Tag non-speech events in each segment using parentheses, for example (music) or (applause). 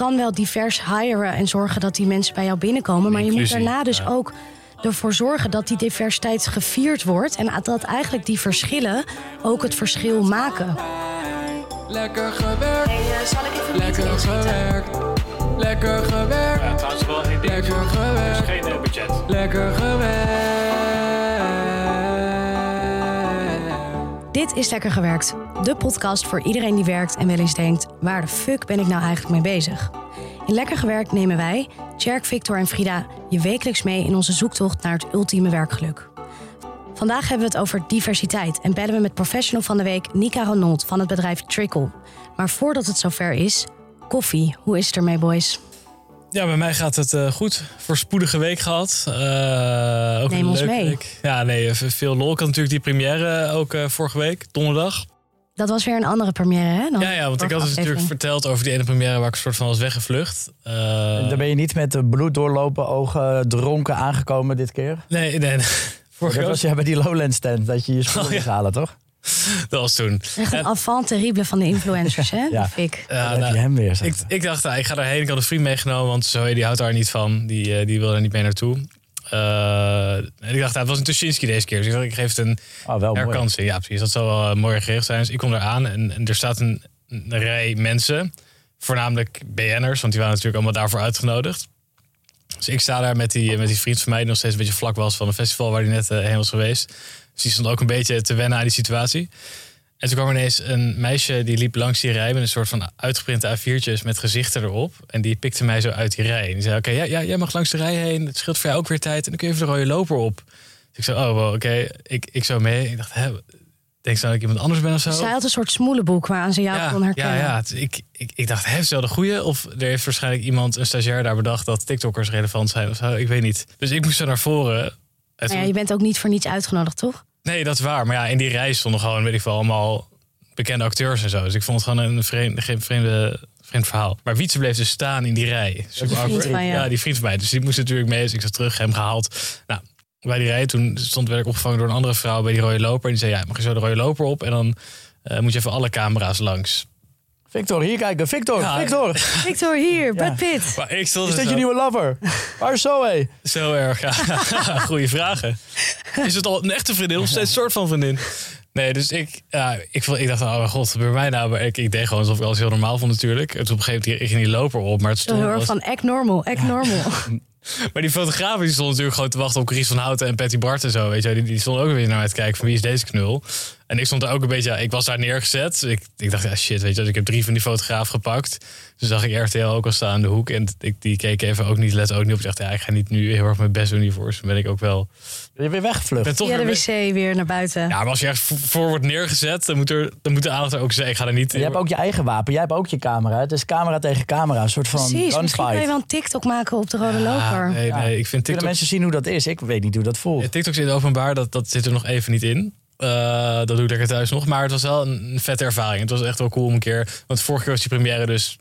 kan wel divers hiren en zorgen dat die mensen bij jou binnenkomen. Maar je moet daarna dus ja. ook ervoor zorgen dat die diversiteit gevierd wordt. En dat eigenlijk die verschillen ook het verschil maken. Lekker gewerkt, eh, zal ik even lekker gewerkt. Lekker gewerkt, Ja, trouwens wel één ding. lekker gewerkt, Geen eh, budget. lekker gewerkt. Dit is Lekker Gewerkt. De podcast voor iedereen die werkt en wel eens denkt... waar de fuck ben ik nou eigenlijk mee bezig? In Lekker Gewerkt nemen wij, Tjerk, Victor en Frida... je wekelijks mee in onze zoektocht naar het ultieme werkgeluk. Vandaag hebben we het over diversiteit... en bellen we met professional van de week Nika Ronald van het bedrijf Trickle. Maar voordat het zover is, koffie. Hoe is het ermee, boys? Ja, bij mij gaat het eh, goed. Voorspoedige week gehad. Eh, ook Neem een ons leuke mee. Week. Ja, nee, veel lol. Ik had natuurlijk die première ook eh, vorige week, donderdag. Dat was weer een andere première, hè? dan Ja, ja, want ik had dus natuurlijk verteld over die ene première waar ik een soort van was weggevlucht. Eh, Dan ben je niet met de bloed doorlopen, ogen dronken aangekomen dit keer. nee, nee, nee. (laughs) Vorige Dat was ja bij die Lowlands tent, dat je je spullen Oh, ja. halen, toch? Dat was toen. Echt een En- enfant terrible van de influencers, hè? Ja. Die Fik. Ja, heb nou, je hem weer. ik, ik dacht, ah, ik ga daarheen. Ik had een vriend meegenomen, want Zoe die houdt daar niet van. Die, eh, die wil er niet mee naartoe. Eh, en ik dacht, ah, het was een Tuschinski deze keer. Dus ik dacht, ik geef het een Oh, wel mooi. herkansing. Ja, precies. Dat zal wel eh, mooi gericht zijn. Dus ik kom eraan en, en er staat een, een rij mensen. Voornamelijk BN'ers, want die waren natuurlijk allemaal daarvoor uitgenodigd. Dus ik sta daar met die, met die vriend van mij... die nog steeds een beetje vlak was van een festival waar hij net heen was geweest. Dus die stond ook een beetje te wennen aan die situatie. En toen kwam er ineens een meisje die liep langs die rij... met een soort van uitgeprinte A4'tjes met gezichten erop. En die pikte mij zo uit die rij. En die zei, oké, ja, ja, jij mag langs de rij heen. Het scheelt voor jou ook weer tijd. En dan kun je even de rode loper op. Dus ik zei, oh, wel, oké, ik, ik zo mee. Ik dacht, hè, denk ze dat ik iemand anders ben of zo? Zij had een soort smoelenboek waaraan ze jou ja, kon herkennen. Ja, ja. Ik, ik, ik dacht, heeft ze wel de goede? Of er heeft waarschijnlijk iemand, een stagiair daar bedacht... dat TikTokkers relevant zijn of zo. Ik weet niet. Dus ik moest zo naar voren. Ja, je bent ook niet voor niets uitgenodigd, toch? Nee, dat is waar. Maar ja, in die rij stonden gewoon, weet ik veel, allemaal bekende acteurs en zo. Dus ik vond het gewoon een vreemde, geen vreemde, vreemd verhaal. Maar Wietse bleef dus staan in die rij. Super van je. Ja, die vriend van mij. Dus die moest natuurlijk mee. Dus ik zat terug, hem gehaald. Nou, bij die rij, toen stond, werd ik opgevangen door een andere vrouw bij die rode loper. En die zei, ja, mag je zo de rode loper op? En dan eh, moet je even alle camera's langs. Victor, hier kijken. Victor, Ja. Victor. (laughs) Victor, hier, Brad Pitt. Maar ik stond Is dat zo- je nieuwe lover? Waar is Zoe? Zo erg, ja. (laughs) Goeie vragen. Is het al een echte vriendin of steeds een soort van vriendin? Nee, dus ik, ja, ik, vond- ik dacht, oh mijn god, bij mij nou? Maar ik, ik deed gewoon alsof ik alles heel normaal vond natuurlijk. En toen op een gegeven moment ging die loper op. Maar, het stond, heel erg was- van act normal, act normal. (laughs) maar die fotograaf die stond natuurlijk gewoon te wachten op Chris van Houten en Patty Bart en zo. Weet je, die, die stonden ook beetje naar mij te kijken van wie is deze knul. En ik stond daar ook een beetje, ja, ik was daar neergezet. Ik, ik dacht, ja shit, weet je, wel, ik heb drie van die fotograaf gepakt. Dus zag ik RTL ook al staan aan de hoek. En ik, die keek even ook niet, let ook niet op. Ik dacht, ja, ik ga niet nu heel erg mijn best doen hiervoor. Dus ben ik ook wel... Je weer weggevlucht? ben toch Via de weer- wc weer naar buiten. Ja, maar als je ergens voor- wordt neergezet, dan moet, er, dan moet de aandacht er ook zijn. Ik ga er niet... Je hebt ook je eigen wapen. Jij hebt ook je camera. Het is camera tegen camera. Een soort van Precies, misschien kan je wel een TikTok maken op de rode loper. nee, nee, ik vind TikTok... mensen zien hoe dat is? Ik weet niet hoe dat voelt. Ja, TikToks in het openbaar, dat, dat zit er nog even niet in. Eh, dat doe ik lekker thuis nog. Maar het was wel een, vette ervaring. Het was echt wel cool om een keer... Want vorige keer was die première dus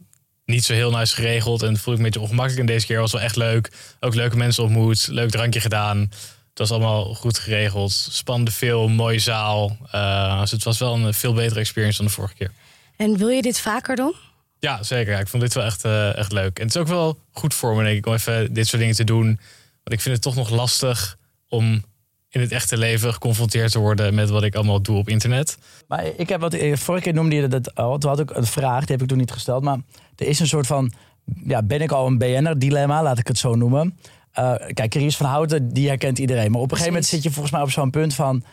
niet zo heel nice geregeld. En voelde ik een beetje ongemakkelijk. En deze keer was het wel echt leuk. Ook leuke mensen ontmoet. Leuk drankje gedaan. Het was allemaal goed geregeld. Spannende film, mooie zaal. Eh, dus het was wel een veel betere experience dan de vorige keer. En wil je dit vaker doen? Ja, zeker. Ja, ik vond dit wel echt, eh, echt leuk. En het is ook wel goed voor me, denk ik, om even dit soort dingen te doen. Want ik vind het toch nog lastig om in het echte leven geconfronteerd te worden met wat ik allemaal doe op internet. Maar ik heb wat, eh, vorige keer noemde je dat al. Toen had ik een vraag, die heb ik toen niet gesteld. Maar er is een soort van, ja, ben ik al een BN'er-dilemma, laat ik het zo noemen. Eh, kijk, Carice van Houten, die herkent iedereen. Maar op een gegeven moment zit je volgens mij op zo'n punt van...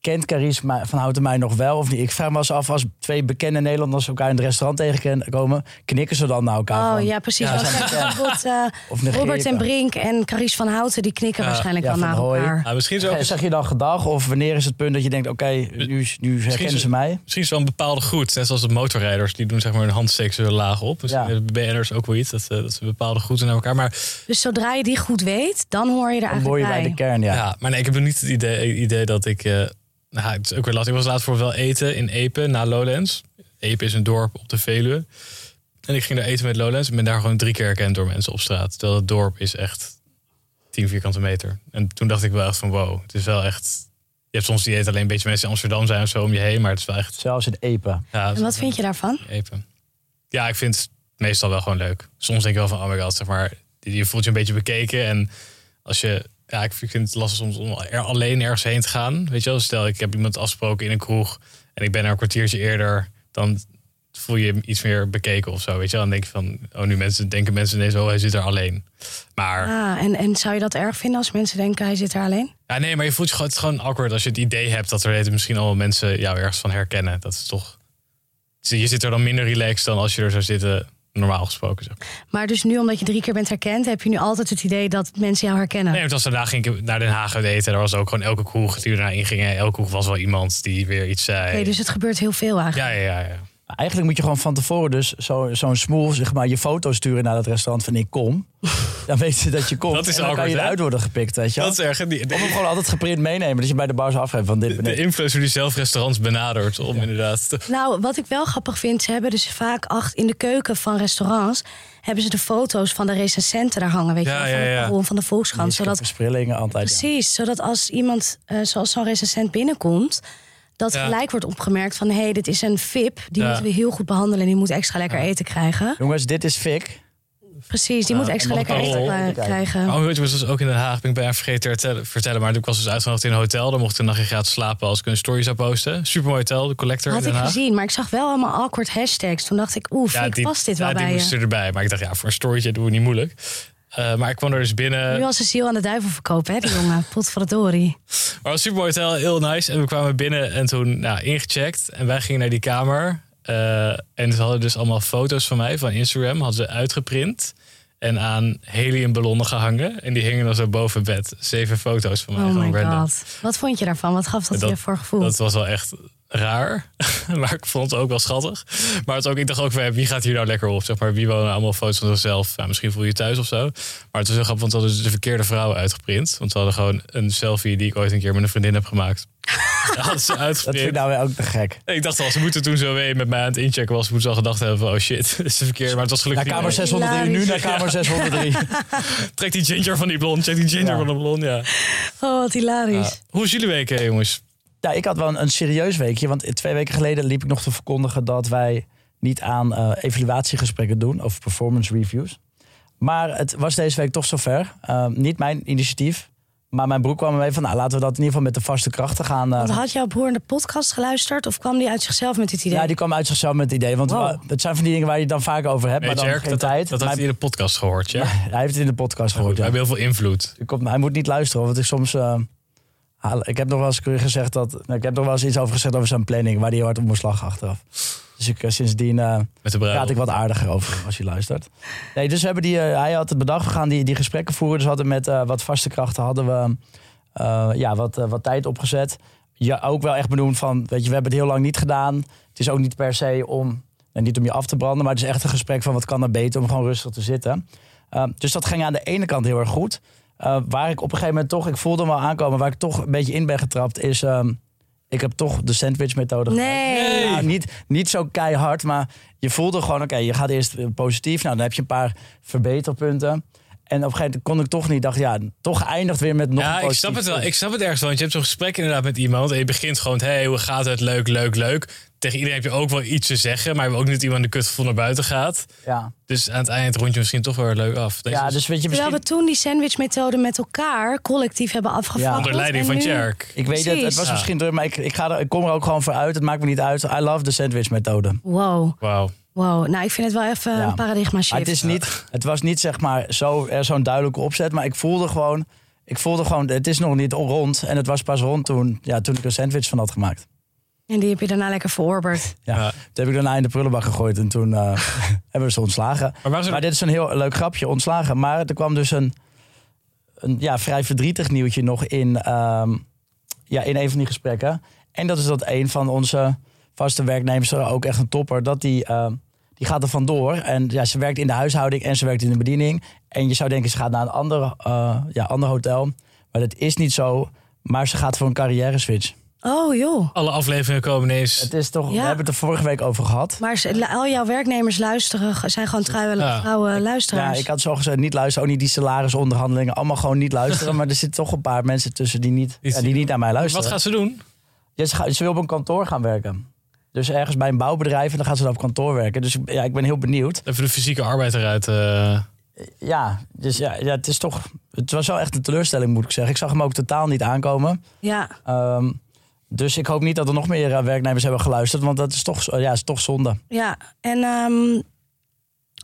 Kent Carice ma- van Houten mij nog wel of niet? Ik vraag me eens af, als twee bekende Nederlanders elkaar in het restaurant tegenkomen... knikken ze dan naar elkaar Oh van, ja, precies. Ja, bijvoorbeeld eh, (laughs) Robert en? Brink en Carice van Houten... die knikken Ja, waarschijnlijk ja, wel naar hoi. elkaar. Misschien, is ook, Zeg je dan gedag of wanneer is het punt dat je denkt... oké, nu, nu herkennen ze mij? misschien is wel een bepaalde groet. Net zoals de motorrijders, die doen zeg maar hun handsteek zo laag op. Misschien Ja. hebben BN'ers ook wel iets, dat, ze- dat ze bepaalde groeten naar elkaar. Maar, Dus zodra je die goed weet, dan hoor je er Dan hoor eigenlijk je bij bij. de kern, ja. ja. maar nee, ik heb nog niet het idee, idee dat ik... eh, nou, het is ook weer lastig. Ik was laatst voor wel eten in Epe, na Lowlands. Epe is een dorp op de Veluwe. En ik ging daar eten met Lowlands. en ben daar gewoon drie keer herkend door mensen op straat. Terwijl het dorp is echt 10 vierkante meter. En toen dacht ik wel echt van wow, het is wel echt... Je hebt soms die eten alleen een beetje mensen in Amsterdam zijn of zo om je heen. Maar het is wel echt... Zelfs in Epe. Ja, En wat vind je daarvan? Epe. Ja, ik vind meestal wel gewoon leuk. Soms denk je wel van, oh my god, zeg maar, je voelt je een beetje bekeken. En als je, ja, ik vind het lastig soms om er alleen ergens heen te gaan. Weet je wel, stel ik heb iemand afgesproken in een kroeg en ik ben er een kwartiertje eerder, dan voel je iets meer bekeken of zo. Weet je wel, dan denk je van, oh nu mensen, denken mensen ineens, oh hij zit er alleen. Maar Ah, en, en zou je dat erg vinden als mensen denken hij zit er alleen? ja, nee, maar je voelt je gewoon, het gewoon awkward als je het idee hebt dat er misschien allemaal mensen jou ergens van herkennen. Dat is toch, je zit er dan minder relaxed dan als je er zou zitten, normaal gesproken. Zeg. maar. Dus nu, omdat je drie keer bent herkend, heb je nu altijd het idee dat mensen jou herkennen. Nee, want als daarna ging ik naar Den Haag eten. Er was ook gewoon elke kroeg die ernaar inging. En elke kroeg was wel iemand die weer iets zei. Dus het gebeurt heel veel eigenlijk. Ja, ja, ja. ja. Eigenlijk moet je gewoon van tevoren dus zo- zo'n smoel, zeg maar, je foto sturen naar het restaurant van ik kom. (laughs) Dan weten ze dat je komt. Dat is en dan kan awkward, je hè? eruit worden gepikt, weet je wel. Dat is erg. Die, Of hem de, gewoon altijd geprint meenemen. Dat je bij de bar zo afgeeft van dit de ik. influencer die zelf restaurants benadert. Om inderdaad... te- Nou, wat ik wel grappig vind, ze hebben dus vaak acht in de keuken van restaurants hebben ze de foto's van de recensenten daar hangen, weet je Ja, wel, ja, van de van de Volkskrant, zodat altijd. ja. precies, zodat als iemand eh, zoals zo'n recensent binnenkomt, dat Ja. gelijk wordt opgemerkt van hé, hey, dit is een VIP, die Ja. moeten we heel goed behandelen en die moet extra lekker eten krijgen. Jongens, dit is Fik. Precies, die moet extra lekker eten krijgen. Oh, weet je, was dus ook in Den Haag. Ben ik bijna vergeten te vertellen. Maar ik was dus uitgenodigd in een hotel. Dan mocht ik een nachtje gratis slapen als ik een story zou posten. Supermooi hotel, de Collector Had in ik Den Haag. gezien, maar ik zag wel allemaal awkward hashtags. Toen dacht ik, oeh, Fik, past dit wel ja, bij die je? moesten erbij. Maar ik dacht, ja, voor een storytje doen we niet moeilijk. Eh, maar ik kwam er dus binnen. Nu als een ziel aan de duivel verkopen, hè, die jongen. (laughs) Potverdorie. Maar het was een supermooi hotel, heel nice. En we kwamen binnen en toen nou, ingecheckt. En wij gingen naar die kamer. Eh, en ze hadden dus allemaal foto's van mij van Instagram. Hadden ze uitgeprint. En aan heliumballonnen gehangen. En die hingen dan zo boven bed. Zeven foto's van mij. Oh my random. god. Wat vond je daarvan? Wat gaf dat, Dat- je voor gevoel? Dat was wel echt raar. (laughs) maar ik vond het ook wel schattig. Maar het is ook, ik dacht ook, van, wie gaat hier nou lekker op? Zeg maar, wie wonen allemaal foto's van zichzelf? Ja, misschien voel je je thuis of zo. Maar het was heel grappig, want ze hadden dus de verkeerde vrouw uitgeprint. Want ze hadden gewoon een selfie die ik ooit een keer met een vriendin heb gemaakt. (laughs) Dat hadden ze Dat vind ik nou weer ook te gek. Ik dacht al, ze moeten toen zo weer met mij aan het inchecken was. Moeten ze al gedacht hebben van, oh shit, (laughs) dit is de verkeerde. Maar het was Naar gelukkig kamer niet. 603, nu naar kamer 603. Trek die ginger van die blond, check die ginger Ja. van de blond, ja. Oh, wat hilarisch. Ja. Hoe is jullie week, hè, jongens? Ja, ik had wel een, een serieus weekje. Want twee weken geleden liep ik nog te verkondigen dat wij niet aan eh, evaluatiegesprekken doen of performance reviews. Maar het was deze week toch zover. Eh, niet mijn initiatief. Maar mijn broer kwam ermee van, nou, laten we dat in ieder geval met de vaste krachten gaan. eh, Want had jouw broer in de podcast geluisterd of kwam die uit zichzelf met dit idee? ja, die kwam uit zichzelf met het idee. Want Wow. wa- het zijn van die dingen waar je het dan vaak over hebt, maar dan Jerk, geen dat, tijd. dat had Maar hij in de podcast gehoord, (laughs) ja. hij heeft het in de podcast gehoord. We Ja. hebben heel veel invloed. Hij moet niet luisteren, want ik soms. eh, ik heb nog wel eens gezegd dat. nou, ik heb nog wel eens iets over gezegd over zijn planning, waar hij hard op moest lachen achteraf. Dus ik, eh, sindsdien de praat ik wat aardiger over als je luistert. Nee, dus we hebben die, eh, hij had het bedacht, we gaan die, die gesprekken voeren. Dus we hadden met wat vaste krachten hadden we ja, wat, wat tijd opgezet. Ja, ook wel echt benoemd van, weet je, we hebben het heel lang niet gedaan. Het is ook niet per se om, en niet om je af te branden, maar het is echt een gesprek van wat kan er beter om gewoon rustig te zitten. Dus dat ging aan de ene kant heel erg goed. Eh, waar ik op een gegeven moment toch, ik voelde hem al aankomen, waar ik toch een beetje in ben getrapt, is ehm, ik heb toch de sandwich methode Nee. ja, niet, niet zo keihard, maar je voelde gewoon, oké, je gaat eerst positief. Nou, dan heb je een paar verbeterpunten. En op een gegeven moment kon ik toch niet, dacht ja, toch eindigt weer met nog een Ja, ik snap het wel. Ik snap het ergens wel. Want je hebt zo'n gesprek inderdaad met iemand. En je begint gewoon, hey, hoe gaat het? Leuk, leuk, leuk. Tegen iedereen heb je ook wel iets te zeggen. Maar je hebt ook niet iemand de kutgevoel naar buiten gaat. Ja, Dus aan het eind rond je misschien toch wel leuk af. Deze ja dus weet je, Terwijl misschien... we toen die sandwichmethode met elkaar collectief hebben afgevakkeld. onder leiding van nu- Tjerk. Ik weet het, het was Ja. misschien druk, maar ik, ik, ga er, ik kom er ook gewoon voor uit. Het maakt me niet uit. I love de sandwich methode. Wow, Wauw. Wow. Nou, ik vind het wel even Ja. een paradigma shift. het, is niet, het was niet zeg maar zo, er zo'n duidelijke opzet, maar ik voelde gewoon, ik voelde gewoon, het is nog niet rond. En het was pas rond toen, ja, toen ik een sandwich van had gemaakt. En die heb je daarna lekker verorberd. Ja. Toen heb ik daarna in de prullenbak gegooid en toen eh, (laughs) hebben we ze ontslagen. Maar er- dit is een heel leuk grapje, ontslagen. Maar er kwam dus een, een ja, vrij verdrietig nieuwtje nog in, ehm, ja, in een van die gesprekken. En dat is dat een van onze vaste werknemers, er ook echt een topper, dat die, ehm, die gaat er vandoor. En ja, ze werkt in de huishouding en ze werkt in de bediening. En je zou denken, ze gaat naar een ander, eh, ja, ander hotel. Maar dat is niet zo. Maar ze gaat voor een carrière switch. Oh joh. Alle afleveringen komen ineens. Het is toch, we hebben het er vorige week over gehad. Maar ze- al jouw werknemers luisteren, zijn gewoon trouwe Ja. trouwe Ja, ik had zo gezegd, niet luisteren. Ook niet die salarisonderhandelingen. Allemaal gewoon niet luisteren. (laughs) maar er zitten toch een paar mensen tussen die niet, ja, die niet naar mij Wat luisteren. gaat ze doen? Ja, ze, gaat- ze wil op een kantoor gaan werken. Dus ergens bij een bouwbedrijf en dan gaat ze dan op kantoor werken. Dus ja, ik ben heel benieuwd. Even de fysieke arbeid eruit. eh. Ja, dus ja, ja, het is toch. Het was wel echt een teleurstelling, moet ik zeggen. Ik zag hem ook totaal niet aankomen. Ja, Ehm, dus ik hoop niet dat er nog meer eh, werknemers hebben geluisterd, want dat is toch, ja, is toch zonde. ja. En ehm,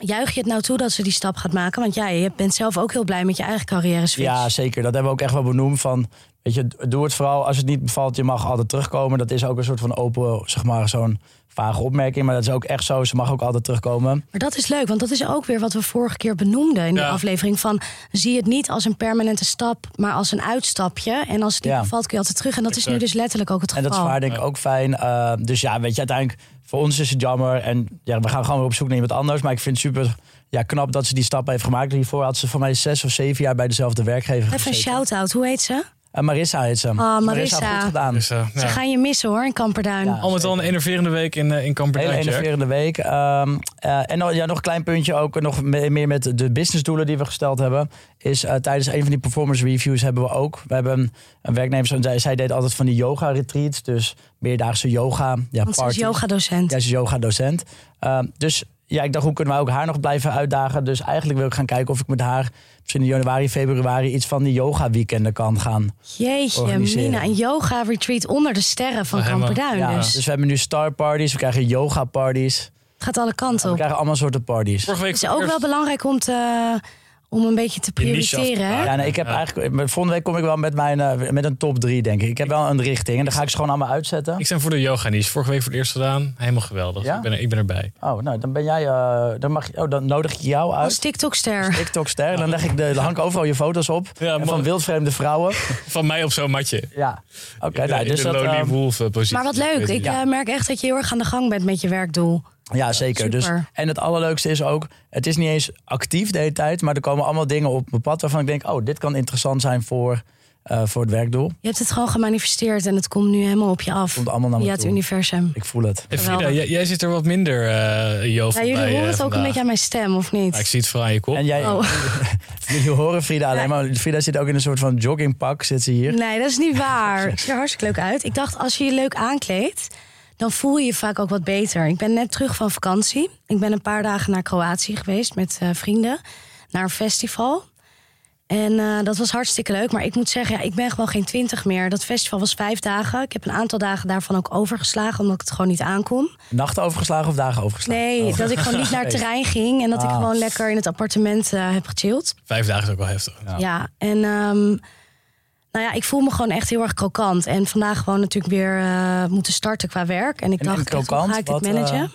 juich je het nou toe dat ze die stap gaat maken? Want ja, je bent zelf ook heel blij met je eigen carrière switch. Ja, zeker. Dat hebben we ook echt wel benoemd. Van, weet je, doe het vooral als het niet bevalt. Je mag altijd terugkomen. Dat is ook een soort van open, zeg maar, zo'n vage opmerking. Maar dat is ook echt zo. Ze mag ook altijd terugkomen. Maar dat is leuk, want dat is ook weer wat we vorige keer benoemden in de Ja. aflevering. Van zie het niet als een permanente stap, maar als een uitstapje. En als het niet Ja. bevalt, kun je altijd terug. En dat is nu dus letterlijk ook het En geval. dat is waar denk ik ook fijn. Uh, dus ja, weet je, uiteindelijk voor ons is het jammer. En ja, we gaan gewoon weer op zoek naar iemand anders. Maar ik vind het super ja, knap dat ze die stap heeft gemaakt. Hiervoor had ze voor mij zes of zeven jaar bij dezelfde werkgever Even een gezeten. shout-out, hoe heet ze? Uh, Marissa heet ze. Oh, heeft Marissa. goed gedaan. Eh, Ze gaan je missen hoor, in Kamperduin. Ja. Al met al een enerverende week in, eh, in Kamperduin. Hele enerverende week. Ehm, eh, en nog, ja, nog een klein puntje ook, nog me- meer met de businessdoelen die we gesteld hebben. Is eh, tijdens een van die performance reviews hebben we ook. We hebben een, werknemer, zij, zij deed altijd van die yoga retreats. Dus meerdaagse yoga. Ja, want ze is parties. yogadocent. Ja, ze is yoga docent. Ehm, dus ja, ik dacht, hoe kunnen we ook haar nog blijven uitdagen? Dus eigenlijk wil ik gaan kijken of ik met haar misschien in januari, februari iets van die yoga weekenden kan gaan. Jeetje. Mina, een yoga-retreat onder de sterren van Oh. Kamperduin. Ja, Dus dus we hebben nu star parties, we krijgen yoga parties. het gaat alle kanten We op. krijgen allemaal soorten parties. Vorige week Het is ook wel belangrijk om, te, om een beetje te prioriteren. Ja, nee, ik heb Ja. eigenlijk. Volgende week kom ik wel met, mijn, eh, met een top 3, denk ik. Ik heb wel een richting en dan ga ik ze gewoon allemaal uitzetten. Ik sta voor de yoga niche. Vorige week voor het eerst gedaan. Helemaal geweldig. Ja? Ik, ben er, ik ben erbij. Oh, nou, dan ben jij. eh, dan, mag, je- oh, dan nodig ik jou Als uit. TikTok-ster. TikTok-ster. Dan, leg ik de, dan hang ik overal je foto's op. Ja, en van wildvreemde vrouwen. (laughs) Van mij op zo'n matje. Ja. Oké, In de- nou, dus de dat. Lonely eh, Wolf eh, positie. Maar wat leuk. Ik eh, merk echt dat je heel erg aan de gang bent met je werkdoel. Ja, zeker. Dus, en het allerleukste is ook. Het is niet eens actief de hele tijd. Maar er komen allemaal dingen op mijn pad waarvan ik denk: oh, dit kan interessant zijn voor, eh, voor het werkdoel. Je hebt het gewoon gemanifesteerd en het komt nu helemaal op je af. Komt allemaal naar me Via het universum. Ik voel het. Hey, Frida, jij, jij zit er wat minder uh, jovel Ja, jullie bij, horen eh, het ook een beetje aan mijn stem, of niet? Ja, ik zie het vooral aan je kop. En jij, Oh. (laughs) jullie horen Frida alleen Ja. maar. Frida zit ook in een soort van joggingpak. Zit ze hier. Nee, dat is niet waar. Het (laughs) ziet er hartstikke leuk uit. Ik dacht, als je je leuk aankleedt, dan voel je je vaak ook wat beter. Ik ben net terug van vakantie. Ik ben een paar dagen naar Kroatië geweest met eh, vrienden. Naar een festival. En eh, dat was hartstikke leuk. Maar ik moet zeggen, ja, ik ben gewoon geen twintig meer. Dat festival was vijf dagen. Ik heb een aantal dagen daarvan ook overgeslagen, omdat ik het gewoon niet aankon. Nachten overgeslagen of dagen overgeslagen? Nee, Oh. dat ik gewoon niet naar het (laughs) terrein ging. En dat ik Ah. gewoon lekker in het appartement eh, heb gechilled. Vijf dagen is ook wel heftig. Ja, en ehm, nou ja, ik voel me gewoon echt heel erg krokant. En vandaag gewoon natuurlijk weer eh, moeten starten qua werk. En ik En- dacht, en echt, hoe krokant, ga ik dit wat, managen? eh,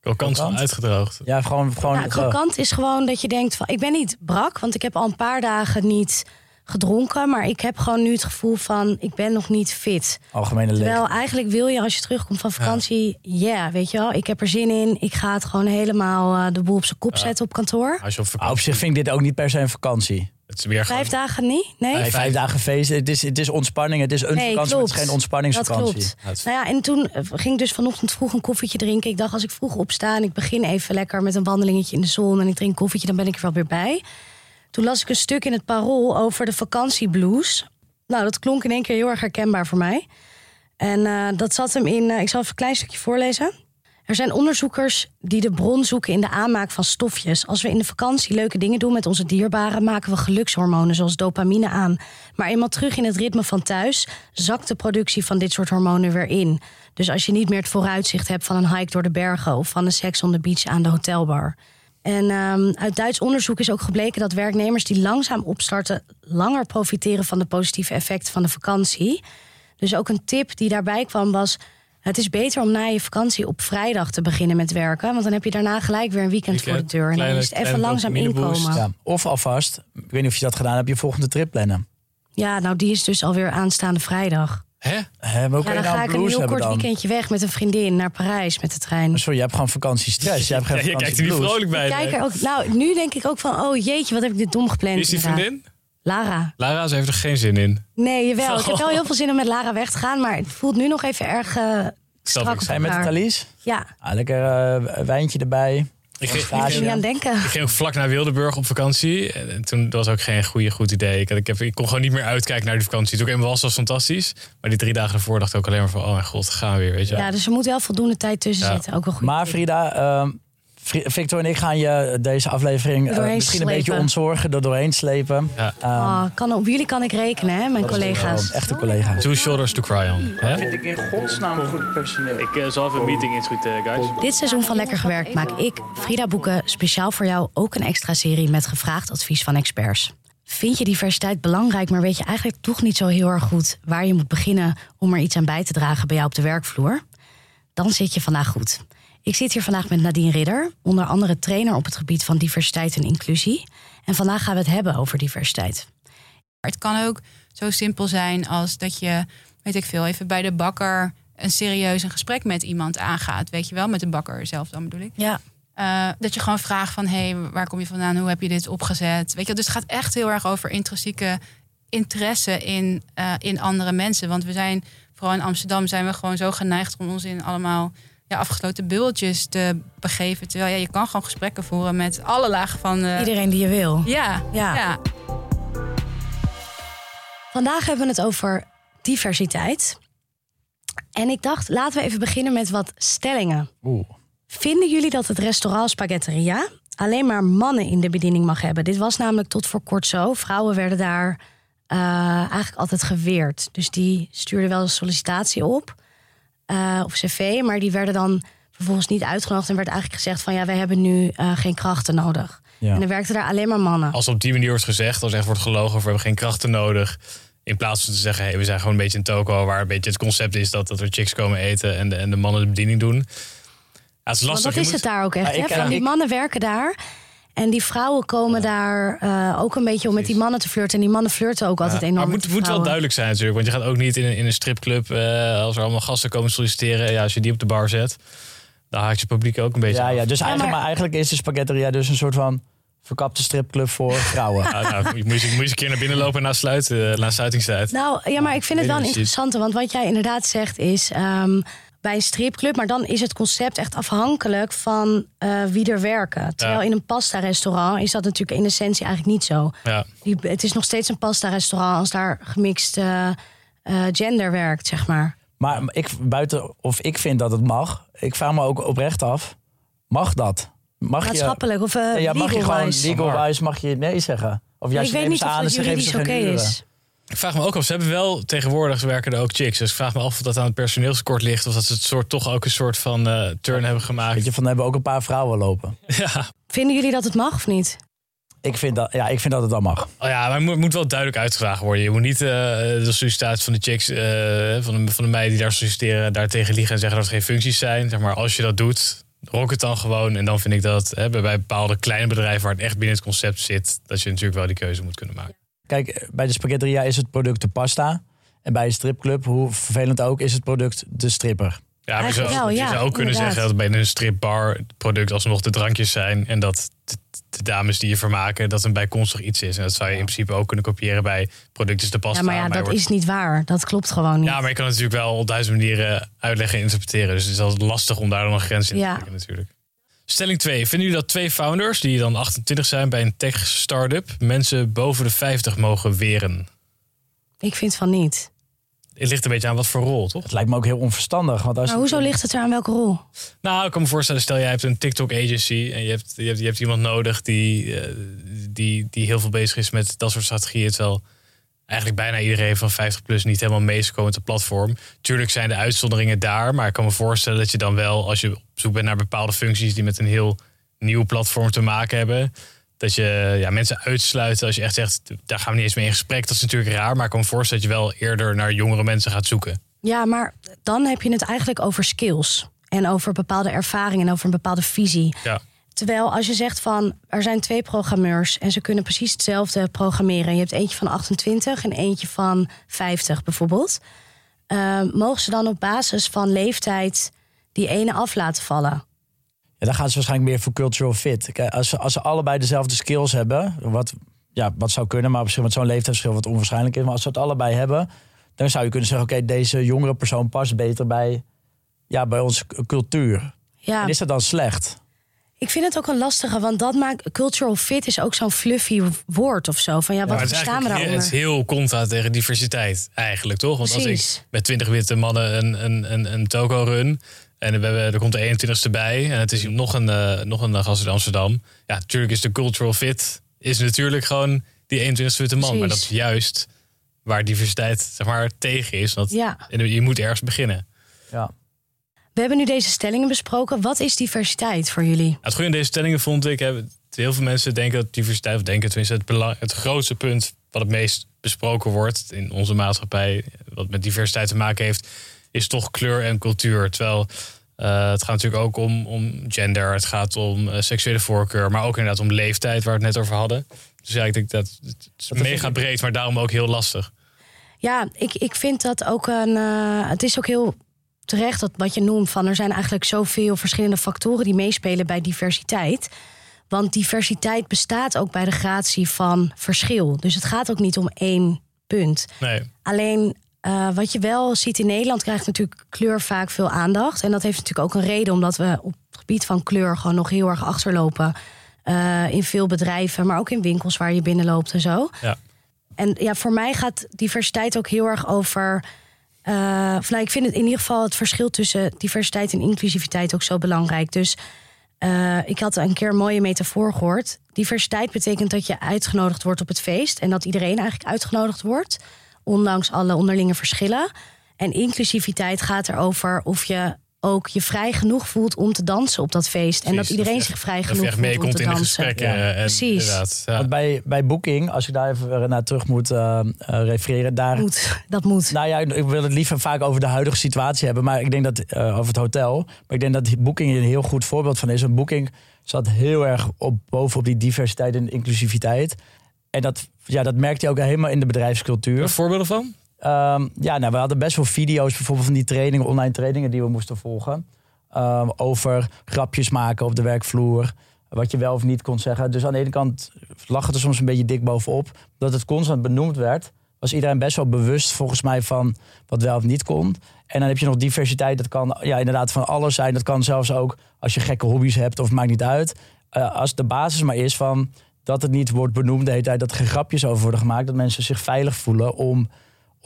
Krokant van Krokant? uitgedroogd. Ja, gewoon. gewoon nou, krokant is gewoon dat je denkt van, ik ben niet brak, want ik heb al een paar dagen niet gedronken. Maar ik heb gewoon nu het gevoel van, ik ben nog niet fit. algemene leeg. Terwijl eigenlijk wil je als je terugkomt van vakantie, ja, weet je wel, ik heb er zin in. Ik ga het gewoon helemaal eh, de boel op zijn kop zetten op kantoor. Als je op Ah, op zich vind ik dit ook niet per se een vakantie. Het is weer gewoon... Vijf dagen niet? Nee? Vijf dagen feesten. Het is, het is ontspanning. Het is een Nee, vakantie, maar het is klopt. geen ontspanningsvakantie. Dat klopt. Is- Nou ja, en toen eh, ging ik dus vanochtend vroeg een koffietje drinken. Ik dacht, als ik vroeg opsta en ik begin even lekker met een wandelingetje in de zon... en ik drink koffietje, dan ben ik er wel weer bij. Toen las ik een stuk in het Parool over de vakantieblues. Nou, dat klonk in één keer heel erg herkenbaar voor mij. En eh, dat zat hem in... eh, ik zal even een klein stukje voorlezen. Er zijn onderzoekers die de bron zoeken in de aanmaak van stofjes. Als we in de vakantie leuke dingen doen met onze dierbaren, maken we gelukshormonen zoals dopamine aan. Maar eenmaal terug in het ritme van thuis, zakt de productie van dit soort hormonen weer in. Dus als je niet meer het vooruitzicht hebt van een hike door de bergen of van een seks on the beach aan de hotelbar. En ehm, uit Duits onderzoek is ook gebleken dat werknemers die langzaam opstarten, langer profiteren van de positieve effecten van de vakantie. Dus ook een tip die daarbij kwam was. Het is beter om na je vakantie op vrijdag te beginnen met werken. Want dan heb je daarna gelijk weer een weekend, voor Weekend, de deur. En dan is het even langzaam inkomen. Ja. Ja. Of alvast, ik weet niet of je dat gedaan hebt, je volgende trip plannen. nou die is dus alweer aanstaande vrijdag. Hè? Hè, maar Ja, dan nou ga een ik een heel kort dan? weekendje weg met een vriendin naar Parijs met de trein. Sorry, je hebt gewoon vakantiestress. Je hebt geen Ja, je kijkt er niet vrolijk bij. Kijk er ook, nou, nu denk ik ook van, oh jeetje, wat heb ik dit dom gepland. Is die inderdaad. vriendin? Lara. Lara, ze heeft er geen zin in. Nee, jawel. Ik heb wel heel veel zin om met Lara weg te gaan. Maar het voelt nu nog even erg eh, strak ik. op Zijn met. Thalys? Ja, Ah, lekker eh, wijntje erbij. Ik ging, ik ging- aan denken. ik ging ook vlak naar Wildeburg op vakantie. En en toen dat was ook geen goede, goed idee. Ik, heb, ik kon gewoon niet meer uitkijken naar die vakantie. Toen ik eenmaal was, fantastisch. Maar die drie dagen ervoor dacht ik ook alleen maar van... oh mijn god, gaan we weer, weet je wel. Ja, dus er moet wel voldoende tijd tussen Ja. zitten. Ook een goede Maar. Frida, ehm, Victor en ik gaan je deze aflevering eh, misschien een beetje ontzorgen, er doorheen slepen. Ja. Ehm, Oh, kan, op jullie kan ik rekenen, hè, mijn collega's. echte collega's. Two shoulders to cry on. Hè? ik in godsnaam goed personeel. Ik eh, zal even een meeting inschieten, guys. Dit seizoen van Lekker Gewerkt maak ik, Frida Boeken, speciaal voor jou ook een extra serie met gevraagd advies van experts. Vind je diversiteit belangrijk, maar weet je eigenlijk toch niet zo heel erg goed waar je moet beginnen om er iets aan bij te dragen bij jou op de werkvloer? Dan zit je vandaag goed. Ik zit hier vandaag met Nadine Ridder, onder andere trainer op het gebied van diversiteit en inclusie. En vandaag gaan we het hebben over diversiteit. Het kan ook zo simpel zijn als dat je, weet ik veel, even bij de bakker een serieus een gesprek met iemand aangaat. Weet je wel, met de bakker zelf dan bedoel ik. Ja, Eh, dat je gewoon vraagt van, hé, hey, waar kom je vandaan? Hoe heb je dit opgezet? Weet je, wel, dus het gaat echt heel erg over intrinsieke interesse in, eh, in andere mensen. Want we zijn, vooral in Amsterdam, zijn we gewoon zo geneigd om ons in allemaal ja, afgesloten bubbeltjes te begeven. Terwijl ja, je kan gewoon gesprekken voeren met alle lagen van... eh, iedereen die je wil. ja, Ja. ja. Vandaag hebben we het over diversiteit. En ik dacht, laten we even beginnen met wat stellingen. Oeh. Vinden jullie dat het restaurant Spaghetteria alleen maar mannen in de bediening mag hebben? Dit was namelijk tot voor kort zo. Vrouwen werden daar eh, eigenlijk altijd geweerd. Dus die stuurden wel een sollicitatie op, eh of cv, maar die werden dan vervolgens niet uitgenodigd en werd eigenlijk gezegd van ja, wij hebben nu eh, geen krachten nodig. Ja. En dan werkten daar alleen maar mannen. Als op die manier wordt gezegd, als echt wordt gelogen... of we hebben geen krachten nodig... in plaats van te zeggen, hey, we zijn gewoon een beetje een toko... waar een beetje het concept is dat, dat er chicks komen eten... en de, en de mannen de bediening doen. Ja, het is Want lastig. dat Je is moet- het daar ook echt. Ja, ik- hè? Van die mannen werken daar. En die vrouwen komen daar eh, ook een beetje om met die mannen te flirten. En die mannen flirten ook altijd enorm maar het moet, moet wel duidelijk zijn natuurlijk. Want je gaat ook niet in een, in een stripclub... eh, als er allemaal gasten komen solliciteren... Ja, als je die op de bar zet... dan haakt je publiek ook een beetje Ja, af. ja, dus eigenlijk, maar- maar eigenlijk is de spaghetteria dus een soort van verkapte stripclub voor (laughs) vrouwen. Ja, nou, moet, je, moet je eens een keer naar binnen lopen na, sluiten, na sluitingstijd. Nou ja, maar ik vind het wel ik interessante. Want wat jij inderdaad zegt is... ehm, bij een stripclub, maar dan is het concept echt afhankelijk van eh, wie er werken. Terwijl Ja. in een pasta-restaurant is dat natuurlijk in essentie eigenlijk niet zo. Ja. Die- Het is nog steeds een pasta-restaurant als daar gemixt eh, eh, gender werkt, zeg maar. Maar ik, buiten of ik vind dat het mag, ik vraag me ook oprecht af, mag dat? Mag je, Maatschappelijk of eh ja, mag je gewoon legal-wise. mag je nee zeggen? Of juist Ik weet niet of geven juridisch ze oké is. Ik vraag me ook af, ze hebben wel tegenwoordig werken er ook chicks. Dus ik vraag me af of dat aan het personeelstekort ligt. Of dat ze het soort, toch ook een soort van eh, turn hebben gemaakt. Weet je, van hebben we ook een paar vrouwen lopen. (laughs) Ja. Vinden jullie dat het mag of niet? Ik vind dat, ja, ik vind dat het dan mag. Oh ja, maar het moet, moet wel duidelijk uitgedragen worden. Je moet niet eh, de sollicitatie van de chicks, eh, van, de, van de meiden die daar solliciteren, daar tegen liegen en zeggen dat er geen functies zijn. Zeg maar, als je dat doet, rok het dan gewoon. En dan vind ik dat hè, bij bij bepaalde kleine bedrijven waar het echt binnen het concept zit, dat je natuurlijk wel die keuze moet kunnen maken. Kijk, bij de spaghetteria is het product de pasta. En bij een stripclub, hoe vervelend ook, is het product de stripper. Ja, maar je Eigenlijk zou, wel, je zou ook kunnen inderdaad. zeggen dat bij een stripbar het product alsnog de drankjes zijn. En dat de, de dames die je vermaken, dat een bijkomstig iets is. En dat zou je in principe ook kunnen kopiëren bij producten de pasta. Ja, maar ja, je dat wordt- is niet waar. Dat klopt gewoon niet. Ja, maar je kan het natuurlijk wel op duizend manieren uitleggen en interpreteren. Dus het is altijd lastig om daar dan een grens in te Ja. trekken natuurlijk. Stelling 2. Vinden jullie dat twee founders, die dan 28 zijn bij een tech-startup, mensen boven de 50 mogen weren? Ik vind van niet. Het ligt een beetje aan wat voor rol, toch? Het lijkt me ook heel onverstandig. Want als Maar hoezo ligt het er aan welke rol? Nou, ik kan me voorstellen, stel jij hebt een TikTok-agency en je hebt, je, hebt, je hebt iemand nodig die, eh, die, die heel veel bezig is met dat soort strategieën. Terwijl eigenlijk bijna iedereen van 50 plus niet helemaal mee is gekomen met de platform. Tuurlijk zijn de uitzonderingen daar, maar ik kan me voorstellen dat je dan wel, als je op zoek bent naar bepaalde functies die met een heel nieuw platform te maken hebben, dat je ja, mensen uitsluit als je echt zegt, daar gaan we niet eens mee in gesprek. Dat is natuurlijk raar, maar ik kan me voorstellen dat je wel eerder naar jongere mensen gaat zoeken. Ja, maar dan heb je het eigenlijk over skills. En over bepaalde ervaringen en over een bepaalde visie. Ja. Terwijl als je zegt van er zijn twee programmeurs en ze kunnen precies hetzelfde programmeren. En je hebt eentje van 28 en eentje van 50 bijvoorbeeld. eh, mogen ze dan op basis van leeftijd die ene af laten vallen? Ja, dan gaan ze waarschijnlijk meer voor cultural fit. Kijk, als, ze, als ze allebei dezelfde skills hebben, wat, ja, wat zou kunnen, maar misschien met zo'n leeftijdsverschil wat onwaarschijnlijk is. Maar als ze het allebei hebben, dan zou je kunnen zeggen: oké, deze jongere persoon past beter bij, ja, bij onze cultuur. Ja, En is dat dan slecht? Ik vind het ook een lastige, want dat maakt cultural fit is ook zo'n fluffy woord of zo. Van ja, wat verstaan we heel, daaronder? het is heel contra tegen diversiteit eigenlijk, toch? Want als ik met twintig witte mannen een, een, een, een toko run... en we hebben, er komt de 21ste bij en het is nog een, eh, nog een gast uit Amsterdam... ja, natuurlijk is de cultural fit is natuurlijk gewoon die 21ste witte man. Maar dat is juist waar diversiteit zeg maar, tegen is. Want Ja. en je moet ergens beginnen. Ja. We hebben nu deze stellingen besproken. Wat is diversiteit voor jullie? Nou, het goede in deze stellingen vond ik... Hè, heel veel mensen denken dat diversiteit... of denken tenminste het, belang, het grootste punt... wat het meest besproken wordt in onze maatschappij... wat met diversiteit te maken heeft... is toch kleur en cultuur. Terwijl eh, het gaat natuurlijk ook om, om gender... het gaat om eh, seksuele voorkeur... maar ook inderdaad om leeftijd, waar we het net over hadden. Dus ja, ik denk dat het is mega breed... maar daarom ook heel lastig. Ja, ik, ik vind dat ook een. eh, het is ook heel terecht dat wat je noemt van er zijn eigenlijk zoveel verschillende factoren die meespelen bij diversiteit. Want diversiteit bestaat ook bij de gratie van verschil. Dus het gaat ook niet om één punt. Nee, Alleen eh, wat je wel ziet in Nederland krijgt natuurlijk kleur vaak veel aandacht. En dat heeft natuurlijk ook een reden, omdat we op het gebied van kleur gewoon nog heel erg achterlopen. eh, in veel bedrijven, maar ook in winkels waar je binnenloopt en zo. ja. En ja, voor mij gaat diversiteit ook heel erg over. Nou, ik vind het in ieder geval het verschil tussen diversiteit en inclusiviteit ook zo belangrijk. Dus eh, ik had een keer een mooie metafoor gehoord. Diversiteit betekent dat je uitgenodigd wordt op het feest en dat iedereen eigenlijk uitgenodigd wordt, ondanks alle onderlinge verschillen. En inclusiviteit gaat erover of je ook je vrij genoeg voelt om te dansen op dat feest. en dat iedereen je zich vrij je genoeg voelt om te in de dansen. gesprekken. Ja, en precies. Inderdaad, ja. Want bij, bij Booking, als ik daar even naar terug moet eh, eh, refereren, daar. Moet, dat moet. Nou ja, ik wil het liever vaak over de huidige situatie hebben, maar ik denk dat eh, over het hotel. Maar ik denk dat Booking een heel goed voorbeeld van is. Een Booking zat heel erg op, bovenop die diversiteit en inclusiviteit. En dat, ja, dat merkte je ook helemaal in de bedrijfscultuur. Een voorbeelden van? Ehm, ja, nou, we hadden best wel video's, bijvoorbeeld van die trainingen, online trainingen die we moesten volgen. Ehm, over grapjes maken op de werkvloer. Wat je wel of niet kon zeggen. Dus aan de ene kant lag het er soms een beetje dik bovenop. Dat het constant benoemd werd, was iedereen best wel bewust volgens mij van wat wel of niet kon. En dan heb je nog diversiteit. Dat kan ja, inderdaad van alles zijn. Dat kan zelfs ook als je gekke hobby's hebt of maakt niet uit. Eh, als de basis maar is van dat het niet wordt benoemd de hele tijd. Dat er grapjes over worden gemaakt. Dat mensen zich veilig voelen om,